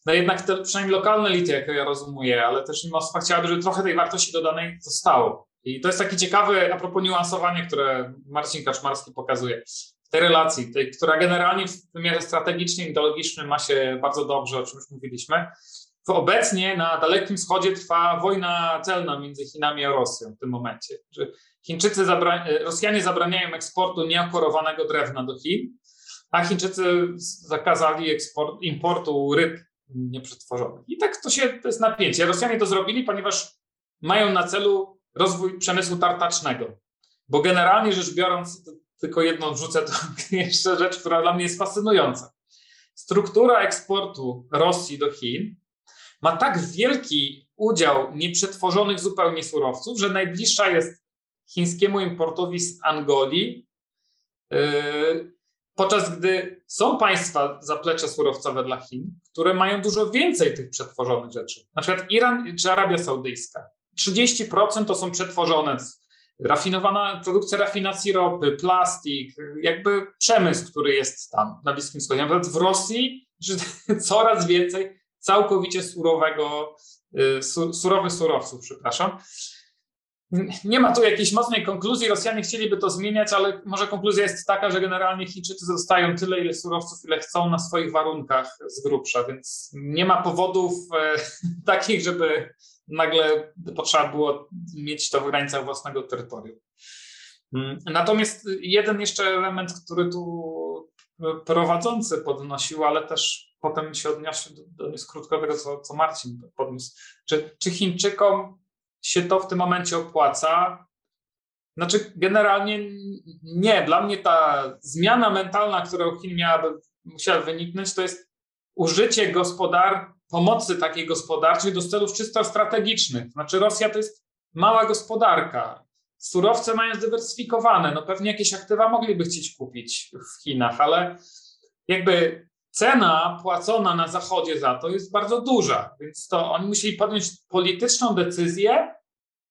no jednak te przynajmniej lokalne elity, jak ja rozumuję, ale też Moskwa chciałaby, żeby trochę tej wartości dodanej zostało. I to jest taki ciekawy, a propos niuansowania, które Marcin Kaczmarski pokazuje w tej relacji, tej, która generalnie w wymiarze strategicznym, ideologicznym ma się bardzo dobrze, o czym już mówiliśmy. Obecnie na Dalekim Wschodzie trwa wojna celna między Chinami a Rosją w tym momencie. Chińczycy zabra Rosjanie zabraniają eksportu nieokorowanego drewna do Chin, a Chińczycy zakazali eksport, importu ryb nieprzetworzonych. I tak to się, to jest napięcie. Rosjanie to zrobili, ponieważ mają na celu rozwój przemysłu tartacznego. Bo generalnie rzecz biorąc, tylko jedną wrzucę, to *laughs* jeszcze rzecz, która dla mnie jest fascynująca. Struktura eksportu Rosji do Chin ma tak wielki udział nieprzetworzonych zupełnie surowców, że najbliższa jest chińskiemu importowi z Angolii, yy, podczas gdy są państwa zaplecze surowcowe dla Chin, które mają dużo więcej tych przetworzonych rzeczy. Na przykład Iran czy Arabia Saudyjska. 30% to są przetworzone rafinowana produkcja rafinacji ropy, plastik, jakby przemysł, który jest tam na Bliskim Wschodzie. Na przykład w Rosji *laughs* coraz więcej całkowicie surowego, y, surowych surowców, przepraszam. Nie ma tu jakiejś mocnej konkluzji. Rosjanie chcieliby to zmieniać, ale może konkluzja jest taka, że generalnie Chińczycy dostają tyle, ile surowców, ile chcą na swoich warunkach z grubsza, więc nie ma powodów e, *laughs* takich, żeby nagle potrzeba było mieć to w granicach własnego terytorium. Mm, natomiast jeden jeszcze element, który tu prowadzący podnosił, ale też potem się odniosę do, do tego, co, co Marcin podniósł. Czy, czy Chińczykom się to w tym momencie opłaca? Znaczy, generalnie nie. Dla mnie ta zmiana mentalna, którą Chin miałaby, musiała wyniknąć, to jest użycie gospodar, pomocy takiej gospodarczej do celów czysto strategicznych. Znaczy, Rosja to jest mała gospodarka. Surowce mają zdywersyfikowane. No pewnie jakieś aktywa mogliby chcieć kupić w Chinach, ale jakby cena płacona na Zachodzie za to jest bardzo duża, więc to oni musieli podjąć polityczną decyzję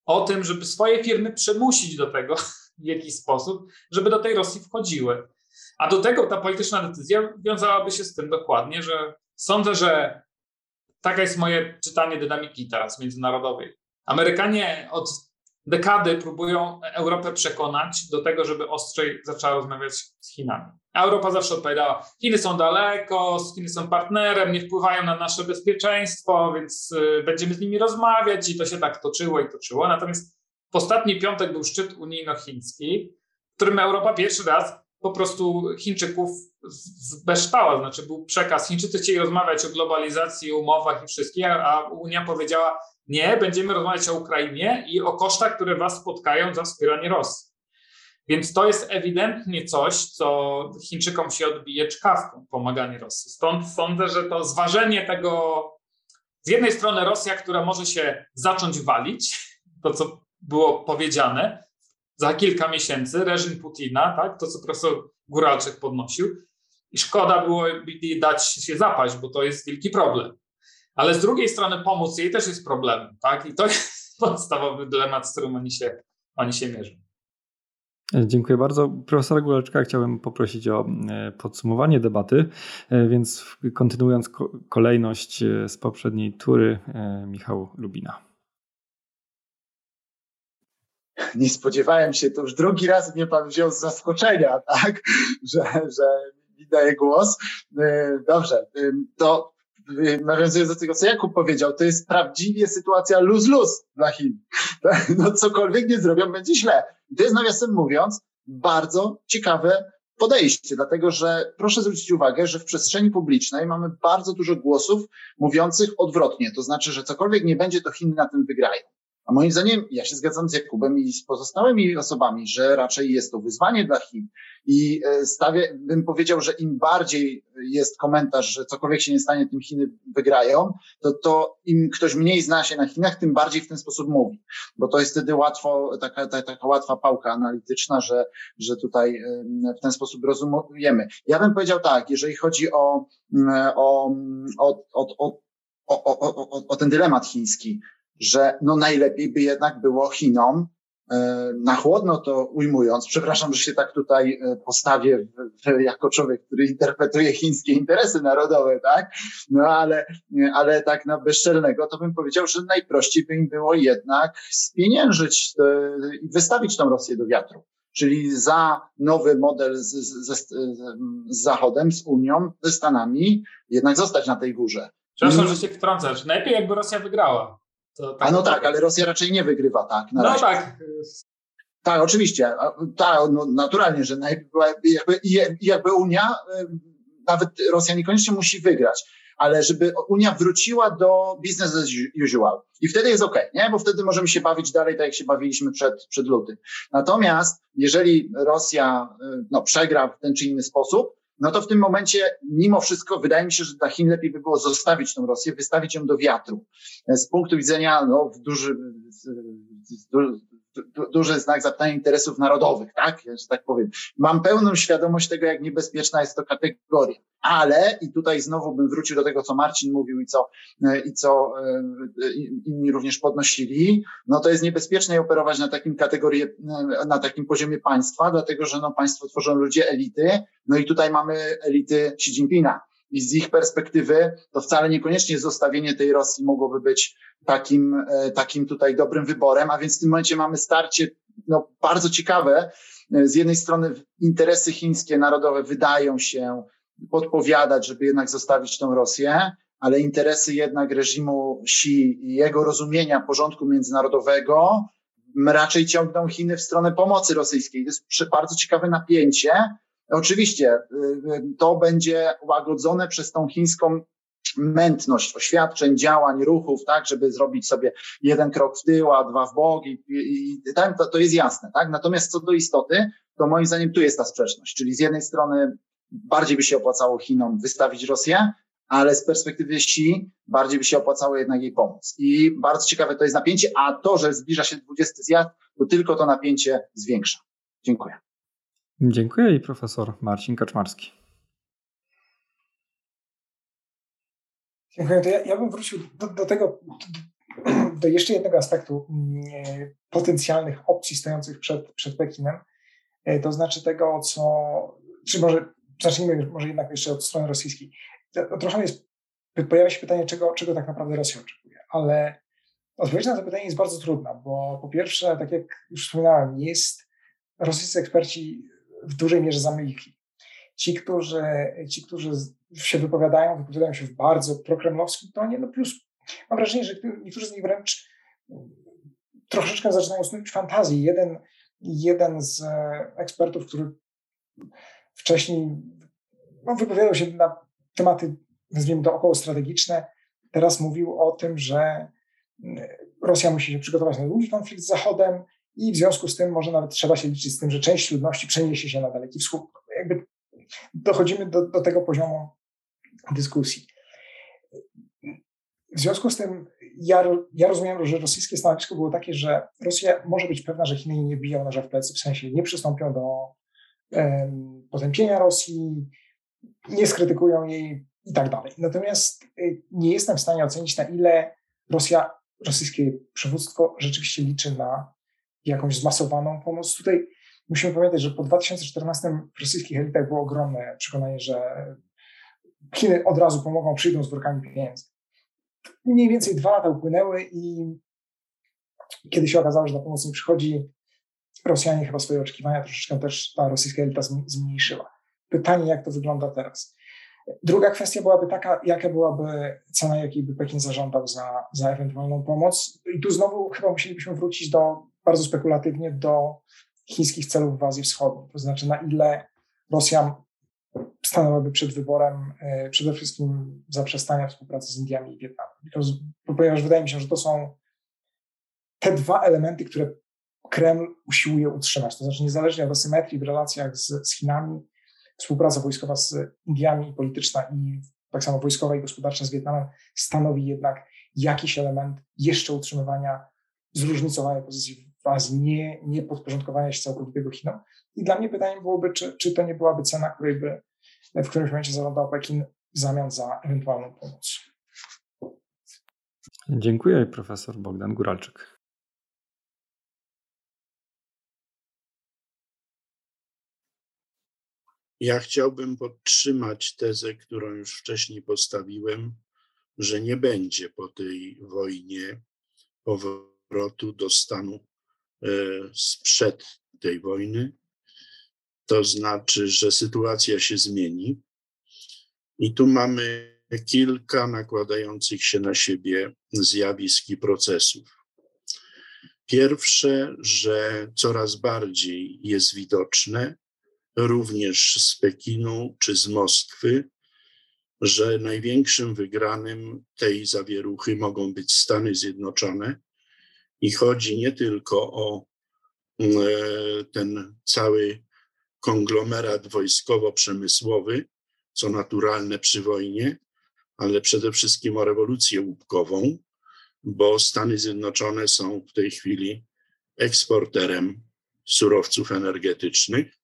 o tym, żeby swoje firmy przymusić do tego w jakiś sposób, żeby do tej Rosji wchodziły. A do tego ta polityczna decyzja wiązałaby się z tym dokładnie, że sądzę, że taka jest moje czytanie dynamiki teraz międzynarodowej. Amerykanie od dekady próbują Europę przekonać do tego, żeby ostrzej zaczęła rozmawiać z Chinami. A Europa zawsze odpowiadała, Chiny są daleko, Chiny są partnerem, nie wpływają na nasze bezpieczeństwo, więc y, będziemy z nimi rozmawiać i to się tak toczyło i toczyło. Natomiast w ostatni piątek był szczyt unijno-chiński, w którym Europa pierwszy raz po prostu Chińczyków zbeształa, znaczy był przekaz, Chińczycy chcieli rozmawiać o globalizacji, umowach i wszystkich, a Unia powiedziała, nie, będziemy rozmawiać o Ukrainie i o kosztach, które was spotkają za wspieranie Rosji. Więc to jest ewidentnie coś, co Chińczykom się odbije czkawką, pomaganie Rosji. Stąd sądzę, że to zważenie tego, z jednej strony Rosja, która może się zacząć walić, to co było powiedziane, za kilka miesięcy reżim Putina, tak, to co profesor Góralczyk podnosił, i szkoda było dać się zapaść, bo to jest wielki problem. Ale z drugiej strony pomóc jej też jest problemem, tak? I to jest *laughs* podstawowy dylemat, z którym oni się, oni się mierzą. Dziękuję bardzo. Profesora Guleczka chciałbym poprosić o e, podsumowanie debaty, e, więc kontynuując kolejność e, z poprzedniej tury, Michał Lubina. Nie spodziewałem się, to już drugi raz mnie pan wziął z zaskoczenia, tak, że, że mi daje głos. Dobrze, to nawiązując do tego, co Jakub powiedział, to jest prawdziwie sytuacja lose-lose dla Chin. *laughs* No cokolwiek nie zrobią, będzie źle. I to jest nawiasem mówiąc bardzo ciekawe podejście, dlatego że proszę zwrócić uwagę, że w przestrzeni publicznej mamy bardzo dużo głosów mówiących odwrotnie, to znaczy, że cokolwiek nie będzie, to Chiny na tym wygrają. A moim zdaniem, ja się zgadzam z Jakubem i z pozostałymi osobami, że raczej jest to wyzwanie dla Chin. I e, stawię, bym powiedział, że im bardziej jest komentarz, że cokolwiek się nie stanie, tym Chiny wygrają, to, to im ktoś mniej zna się na Chinach, tym bardziej w ten sposób mówi. Bo to jest wtedy łatwo, taka, taka, taka łatwa pałka analityczna, że, że tutaj w ten sposób rozumiemy. Ja bym powiedział tak, jeżeli chodzi o, o, o, o, o, o, o, o ten dylemat chiński, że no najlepiej by jednak było Chinom, e, na chłodno to ujmując, przepraszam, że się tak tutaj e, postawię w, w, jako człowiek, który interpretuje chińskie interesy narodowe, tak? No ale, ale tak na bezczelnego to bym powiedział, że najprościej by im było jednak spieniężyć e, i wystawić tą Rosję do wiatru. Czyli za nowy model z, z, z, z Zachodem, z Unią, ze Stanami, jednak zostać na tej górze. Przepraszam, że się wtrącasz. Najlepiej jakby Rosja wygrała. Tak, A no tak, ale Rosja raczej nie wygrywa, tak? no razie. tak. Tak, oczywiście. Tak, no, naturalnie, że jakby, jakby Unia, nawet Rosja niekoniecznie musi wygrać, ale żeby Unia wróciła do business as usual. I wtedy jest ok, nie? Bo wtedy możemy się bawić dalej tak, jak się bawiliśmy przed, przed lutym. Natomiast jeżeli Rosja no, przegra w ten czy inny sposób, no to w tym momencie mimo wszystko wydaje mi się, że dla Chin lepiej by było zostawić tą Rosję, wystawić ją do wiatru. Z punktu widzenia no, duży, duży znak zapytania interesów narodowych, tak? Że tak powiem. Mam pełną świadomość tego, jak niebezpieczna jest to kategoria. Ale, i tutaj znowu bym wrócił do tego, co Marcin mówił i co, i co e, inni również podnosili, no to jest niebezpieczne operować na takim kategorii, na takim poziomie państwa, dlatego, że no państwo tworzą ludzie elity, no i tutaj mamy elity Xi Jinpinga i z ich perspektywy to wcale niekoniecznie zostawienie tej Rosji mogłoby być takim, e, takim tutaj dobrym wyborem, a więc w tym momencie mamy starcie no, bardzo ciekawe. E, z jednej strony interesy chińskie narodowe wydają się podpowiadać, żeby jednak zostawić tą Rosję, ale interesy jednak reżimu Xi i jego rozumienia porządku międzynarodowego raczej ciągną Chiny w stronę pomocy rosyjskiej. To jest bardzo ciekawe napięcie, Oczywiście y, y, to będzie łagodzone przez tą chińską mętność oświadczeń, działań, ruchów, tak, żeby zrobić sobie jeden krok w tył, a dwa w bok i, i, i to, to jest jasne, tak. Natomiast co do istoty, to moim zdaniem tu jest ta sprzeczność, czyli z jednej strony bardziej by się opłacało Chinom wystawić Rosję, ale z perspektywy Xi bardziej by się opłacało jednak jej pomóc. I bardzo ciekawe to jest napięcie, a to, że zbliża się 20 zjazd, to tylko to napięcie zwiększa. Dziękuję. Dziękuję i profesor Marcin Kaczmarski. Dziękuję. Ja, ja bym wrócił do, do tego, do, do, jeszcze jednego aspektu mm, potencjalnych opcji stojących przed, przed Pekinem. E, to znaczy tego, co, czy może zacznijmy może jednak jeszcze od strony rosyjskiej. Trochę jest, pojawia się pytanie, czego, czego tak naprawdę Rosja oczekuje, ale odpowiedź na to pytanie jest bardzo trudna, bo po pierwsze, tak jak już wspominałem, jest rosyjscy eksperci w dużej mierze zamykli. Ci, którzy, ci, którzy się wypowiadają, wypowiadają się w bardzo prokremlowskim tonie, no plus mam wrażenie, że niektórzy z nich wręcz troszeczkę zaczynają snuć fantazji. Jeden, jeden z e, ekspertów, który wcześniej no, wypowiadał się na tematy, nazwijmy to około strategiczne, teraz mówił o tym, że Rosja musi się przygotować na długi konflikt z Zachodem, i w związku z tym może nawet trzeba się liczyć z tym, że część ludności przeniesie się na Daleki Wschód. Jakby dochodzimy do, do tego poziomu dyskusji. W związku z tym ja, ja rozumiem, że rosyjskie stanowisko było takie, że Rosja może być pewna, że Chiny nie biją noża w plecy, w sensie nie przystąpią do um, potępienia Rosji, nie skrytykują jej i tak dalej. Natomiast y, nie jestem w stanie ocenić, na ile Rosja, rosyjskie przywództwo rzeczywiście liczy na jakąś zmasowaną pomoc. Tutaj musimy pamiętać, że po 2014 w rosyjskich elitach było ogromne przekonanie, że Chiny od razu pomogą, przyjdą z workami pieniędzy. Mniej więcej dwa lata upłynęły i kiedy się okazało, że ta pomoc nie przychodzi, Rosjanie chyba swoje oczekiwania troszeczkę też ta rosyjska elita zmniejszyła. Pytanie, jak to wygląda teraz? Druga kwestia byłaby taka, jaka byłaby cena, jakiej by Pekin zażądał za, za ewentualną pomoc. I tu znowu chyba musielibyśmy wrócić do bardzo spekulatywnie do chińskich celów w Azji Wschodniej. To znaczy, na ile Rosja stanęłaby przed wyborem e, przede wszystkim zaprzestania współpracy z Indiami i Wietnamem. Ponieważ wydaje mi się, że to są te dwa elementy, które Kreml usiłuje utrzymać. To znaczy, niezależnie od asymetrii w relacjach z, z Chinami, współpraca wojskowa z Indiami polityczna i tak samo wojskowa i gospodarcza z Wietnamem stanowi jednak jakiś element jeszcze utrzymywania zróżnicowanej pozycji Azji, nie, nie podporządkowania się całkowitego Chinom. I dla mnie pytanie byłoby, czy, czy to nie byłaby cena, której by w którymś momencie zażądał Pekin w zamian za ewentualną pomoc. Dziękuję, profesor Bogdan Guralczyk. Ja chciałbym podtrzymać tezę, którą już wcześniej postawiłem, że nie będzie po tej wojnie powrotu do stanu sprzed tej wojny. To znaczy, że sytuacja się zmieni. I tu mamy kilka nakładających się na siebie zjawisk i procesów. Pierwsze, że coraz bardziej jest widoczne, również z Pekinu czy z Moskwy, że największym wygranym tej zawieruchy mogą być Stany Zjednoczone. I chodzi nie tylko o e, ten cały konglomerat wojskowo-przemysłowy, co naturalne przy wojnie, ale przede wszystkim o rewolucję łupkową, bo Stany Zjednoczone są w tej chwili eksporterem surowców energetycznych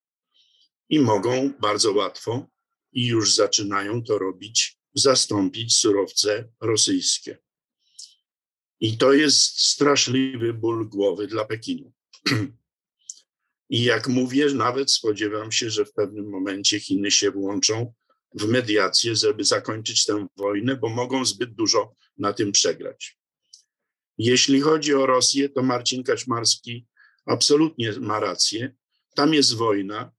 i mogą bardzo łatwo i już zaczynają to robić, zastąpić surowce rosyjskie. I to jest straszliwy ból głowy dla Pekinu. *clears throat* I jak mówię, nawet spodziewam się, że w pewnym momencie Chiny się włączą w mediację, żeby zakończyć tę wojnę, bo mogą zbyt dużo na tym przegrać. Jeśli chodzi o Rosję, to Marcin Kaczmarski absolutnie ma rację. Tam jest wojna.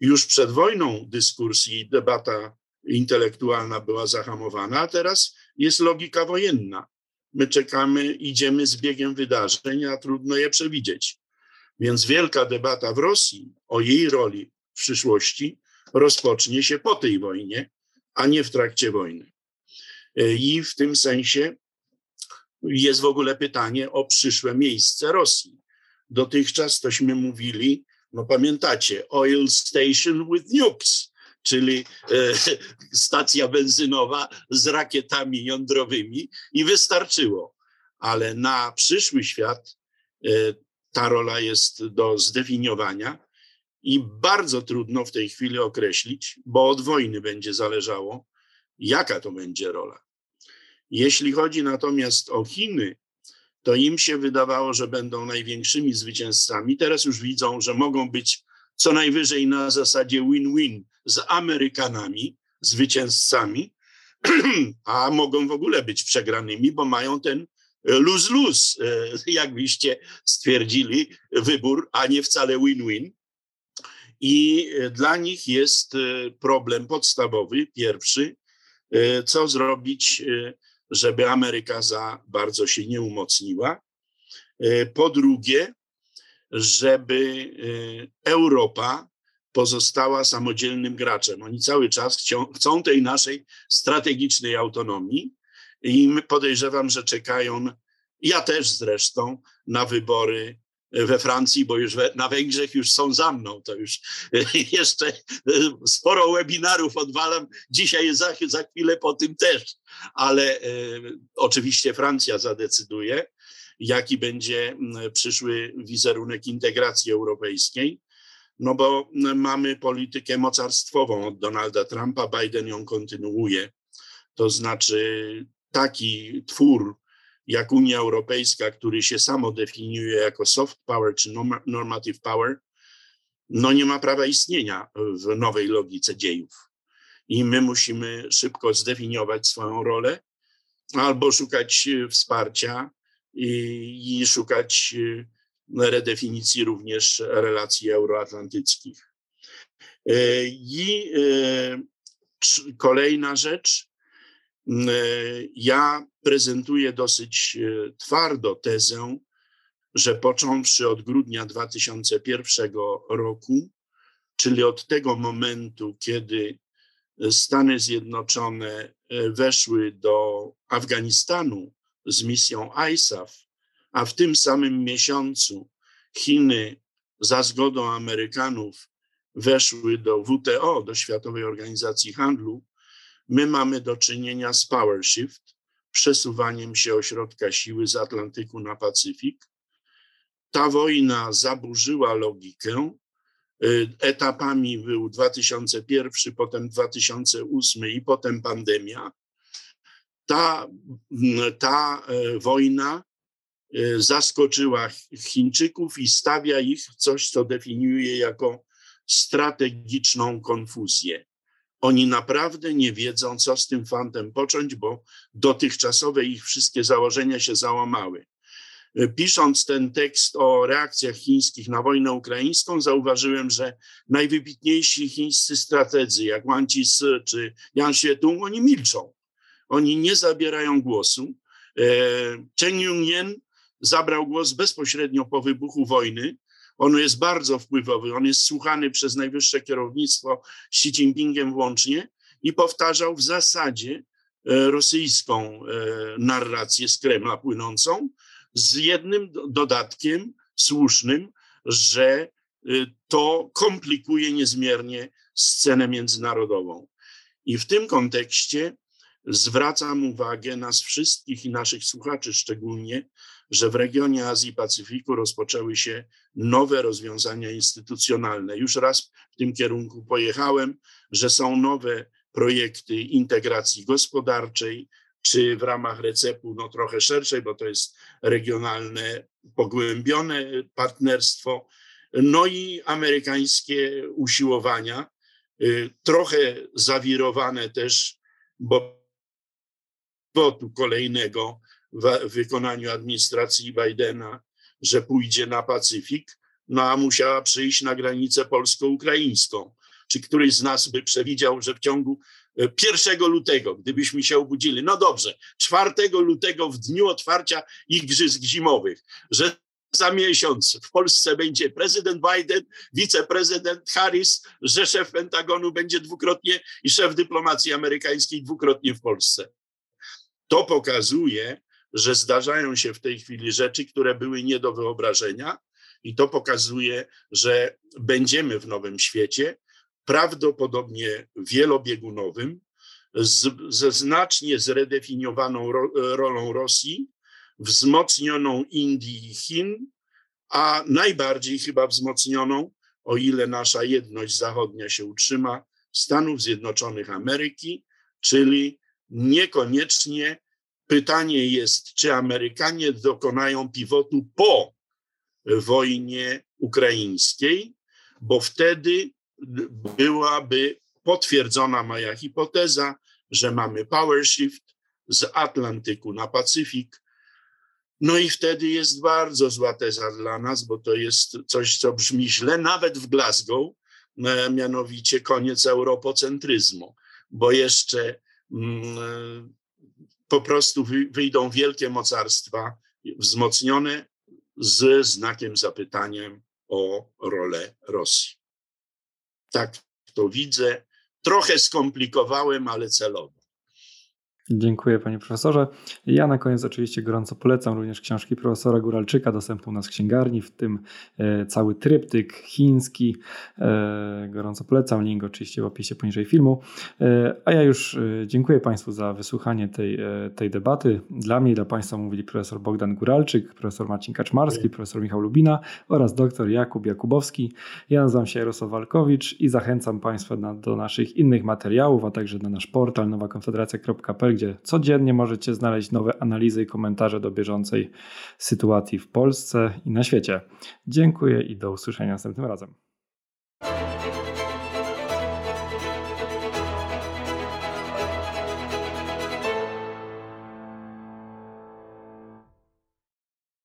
Już przed wojną dyskurs i debata intelektualna była zahamowana, a teraz jest logika wojenna. My czekamy, idziemy z biegiem wydarzeń, a trudno je przewidzieć. Więc wielka debata w Rosji o jej roli w przyszłości rozpocznie się po tej wojnie, a nie w trakcie wojny. I w tym sensie jest w ogóle pytanie o przyszłe miejsce Rosji. Dotychczas tośmy mówili, no pamiętacie, oil station with nukes, czyli e, *laughs* stacja benzynowa z rakietami jądrowymi i wystarczyło. Ale na przyszły świat e, ta rola jest do zdefiniowania i bardzo trudno w tej chwili określić, bo od wojny będzie zależało, jaka to będzie rola. Jeśli chodzi natomiast o Chiny, to im się wydawało, że będą największymi zwycięzcami. Teraz już widzą, że mogą być co najwyżej na zasadzie win-win z Amerykanami, zwycięzcami, *clears throat* a mogą w ogóle być przegranymi, bo mają ten lose-lose, e, *laughs* jakbyście stwierdzili, wybór, a nie wcale win-win. I dla nich jest e, problem podstawowy, pierwszy, e, co zrobić, żeby Ameryka za bardzo się nie umocniła. Po drugie, żeby Europa pozostała samodzielnym graczem. Oni cały czas chcą, chcą tej naszej strategicznej autonomii i podejrzewam, że czekają, ja też zresztą, na wybory we Francji, bo już we, na Węgrzech już są za mną, to już *laughs* jeszcze sporo webinarów odwalam, dzisiaj za, za chwilę po tym też, ale e, oczywiście Francja zadecyduje, jaki będzie przyszły wizerunek integracji europejskiej, no bo mamy politykę mocarstwową od Donalda Trumpa, Biden ją kontynuuje, to znaczy taki twór jak Unia Europejska, który się samo definiuje jako soft power czy normative power, no nie ma prawa istnienia w nowej logice dziejów. I my musimy szybko zdefiniować swoją rolę albo szukać wsparcia i, i szukać redefinicji również relacji euroatlantyckich. E, I e, kolejna rzecz, E, ja prezentuję dosyć twardo tezę, że począwszy od grudnia 2001 roku, czyli od tego momentu, kiedy Stany Zjednoczone weszły do Afganistanu z misją ISAF, a w tym samym miesiącu Chiny za zgodą Amerykanów weszły do WTO, do Światowej Organizacji Handlu, My mamy do czynienia z power shift, przesuwaniem się ośrodka siły z Atlantyku na Pacyfik. Ta wojna zaburzyła logikę. Y, etapami był 2001, potem 2008 i potem pandemia. Ta, ta e, wojna zaskoczyła Chińczyków i stawia ich coś, co definiuje jako strategiczną konfuzję. Oni naprawdę nie wiedzą, co z tym fantem począć, bo dotychczasowe ich wszystkie założenia się załamały. Pisząc ten tekst o reakcjach chińskich na wojnę ukraińską, zauważyłem, że najwybitniejsi chińscy strategzy, jak Wang Jisi czy Yang Xietung, oni milczą. Oni nie zabierają głosu. E, Chen Yunyen zabrał głos bezpośrednio po wybuchu wojny on jest bardzo wpływowy, on jest słuchany przez najwyższe kierownictwo Xi Jinpingiem włącznie i powtarzał w zasadzie e, rosyjską e, narrację z Kremla płynącą, z jednym dodatkiem słusznym, że e, to komplikuje niezmiernie scenę międzynarodową. I w tym kontekście zwracam uwagę nas wszystkich i naszych słuchaczy szczególnie, że w regionie Azji i Pacyfiku rozpoczęły się nowe rozwiązania instytucjonalne. Już raz w tym kierunku pojechałem, że są nowe projekty integracji gospodarczej, czy w ramach recepu no, trochę szerszej, bo to jest regionalne, pogłębione partnerstwo, no i amerykańskie usiłowania, y, trochę zawirowane też, bo tu kolejnego w wykonaniu administracji Bidena, że pójdzie na Pacyfik, no a musiała przyjść na granicę polsko-ukraińską. Czy któryś z nas by przewidział, że w ciągu 1 e, lutego, gdybyśmy się obudzili, no dobrze, 4 lutego w dniu otwarcia Igrzysk Zimowych, że za miesiąc w Polsce będzie prezydent Biden, wiceprezydent Harris, że szef Pentagonu będzie dwukrotnie i szef dyplomacji amerykańskiej dwukrotnie w Polsce. To pokazuje, że zdarzają się w tej chwili rzeczy, które były nie do wyobrażenia, i to pokazuje, że będziemy w nowym świecie, prawdopodobnie wielobiegunowym, z, ze znacznie zredefiniowaną ro, rolą Rosji, wzmocnioną Indii i Chin, a najbardziej chyba wzmocnioną, o ile nasza jedność zachodnia się utrzyma, Stanów Zjednoczonych Ameryki, czyli niekoniecznie pytanie jest, czy Amerykanie dokonają pivotu po wojnie ukraińskiej, bo wtedy byłaby potwierdzona moja hipoteza, że mamy power shift z Atlantyku na Pacyfik. No i wtedy jest bardzo zła teza dla nas, bo to jest coś, co brzmi źle, nawet w Glasgow, e, mianowicie koniec europocentryzmu, bo jeszcze mm, po prostu wyjdą wielkie mocarstwa wzmocnione z znakiem zapytaniem o rolę Rosji. Tak to widzę. Trochę skomplikowałem, ale celowo. Dziękuję panie profesorze. Ja na koniec oczywiście gorąco polecam również książki profesora Góralczyka dostępną u nas w księgarni, w tym e, cały tryptyk chiński. E, gorąco polecam, link oczywiście w opisie poniżej filmu. E, a ja już dziękuję państwu za wysłuchanie tej, tej debaty. Dla mnie i dla państwa mówili profesor Bogdan Góralczyk, profesor Marcin Kaczmarski, profesor Michał Lubina oraz doktor Jakub Jakubowski. Ja nazywam się Jarosław Walkowicz i zachęcam państwa do naszych innych materiałów, a także na nasz portal nowakonfederacja.pl gdzie codziennie możecie znaleźć nowe analizy i komentarze do bieżącej sytuacji w Polsce i na świecie. Dziękuję i do usłyszenia następnym razem.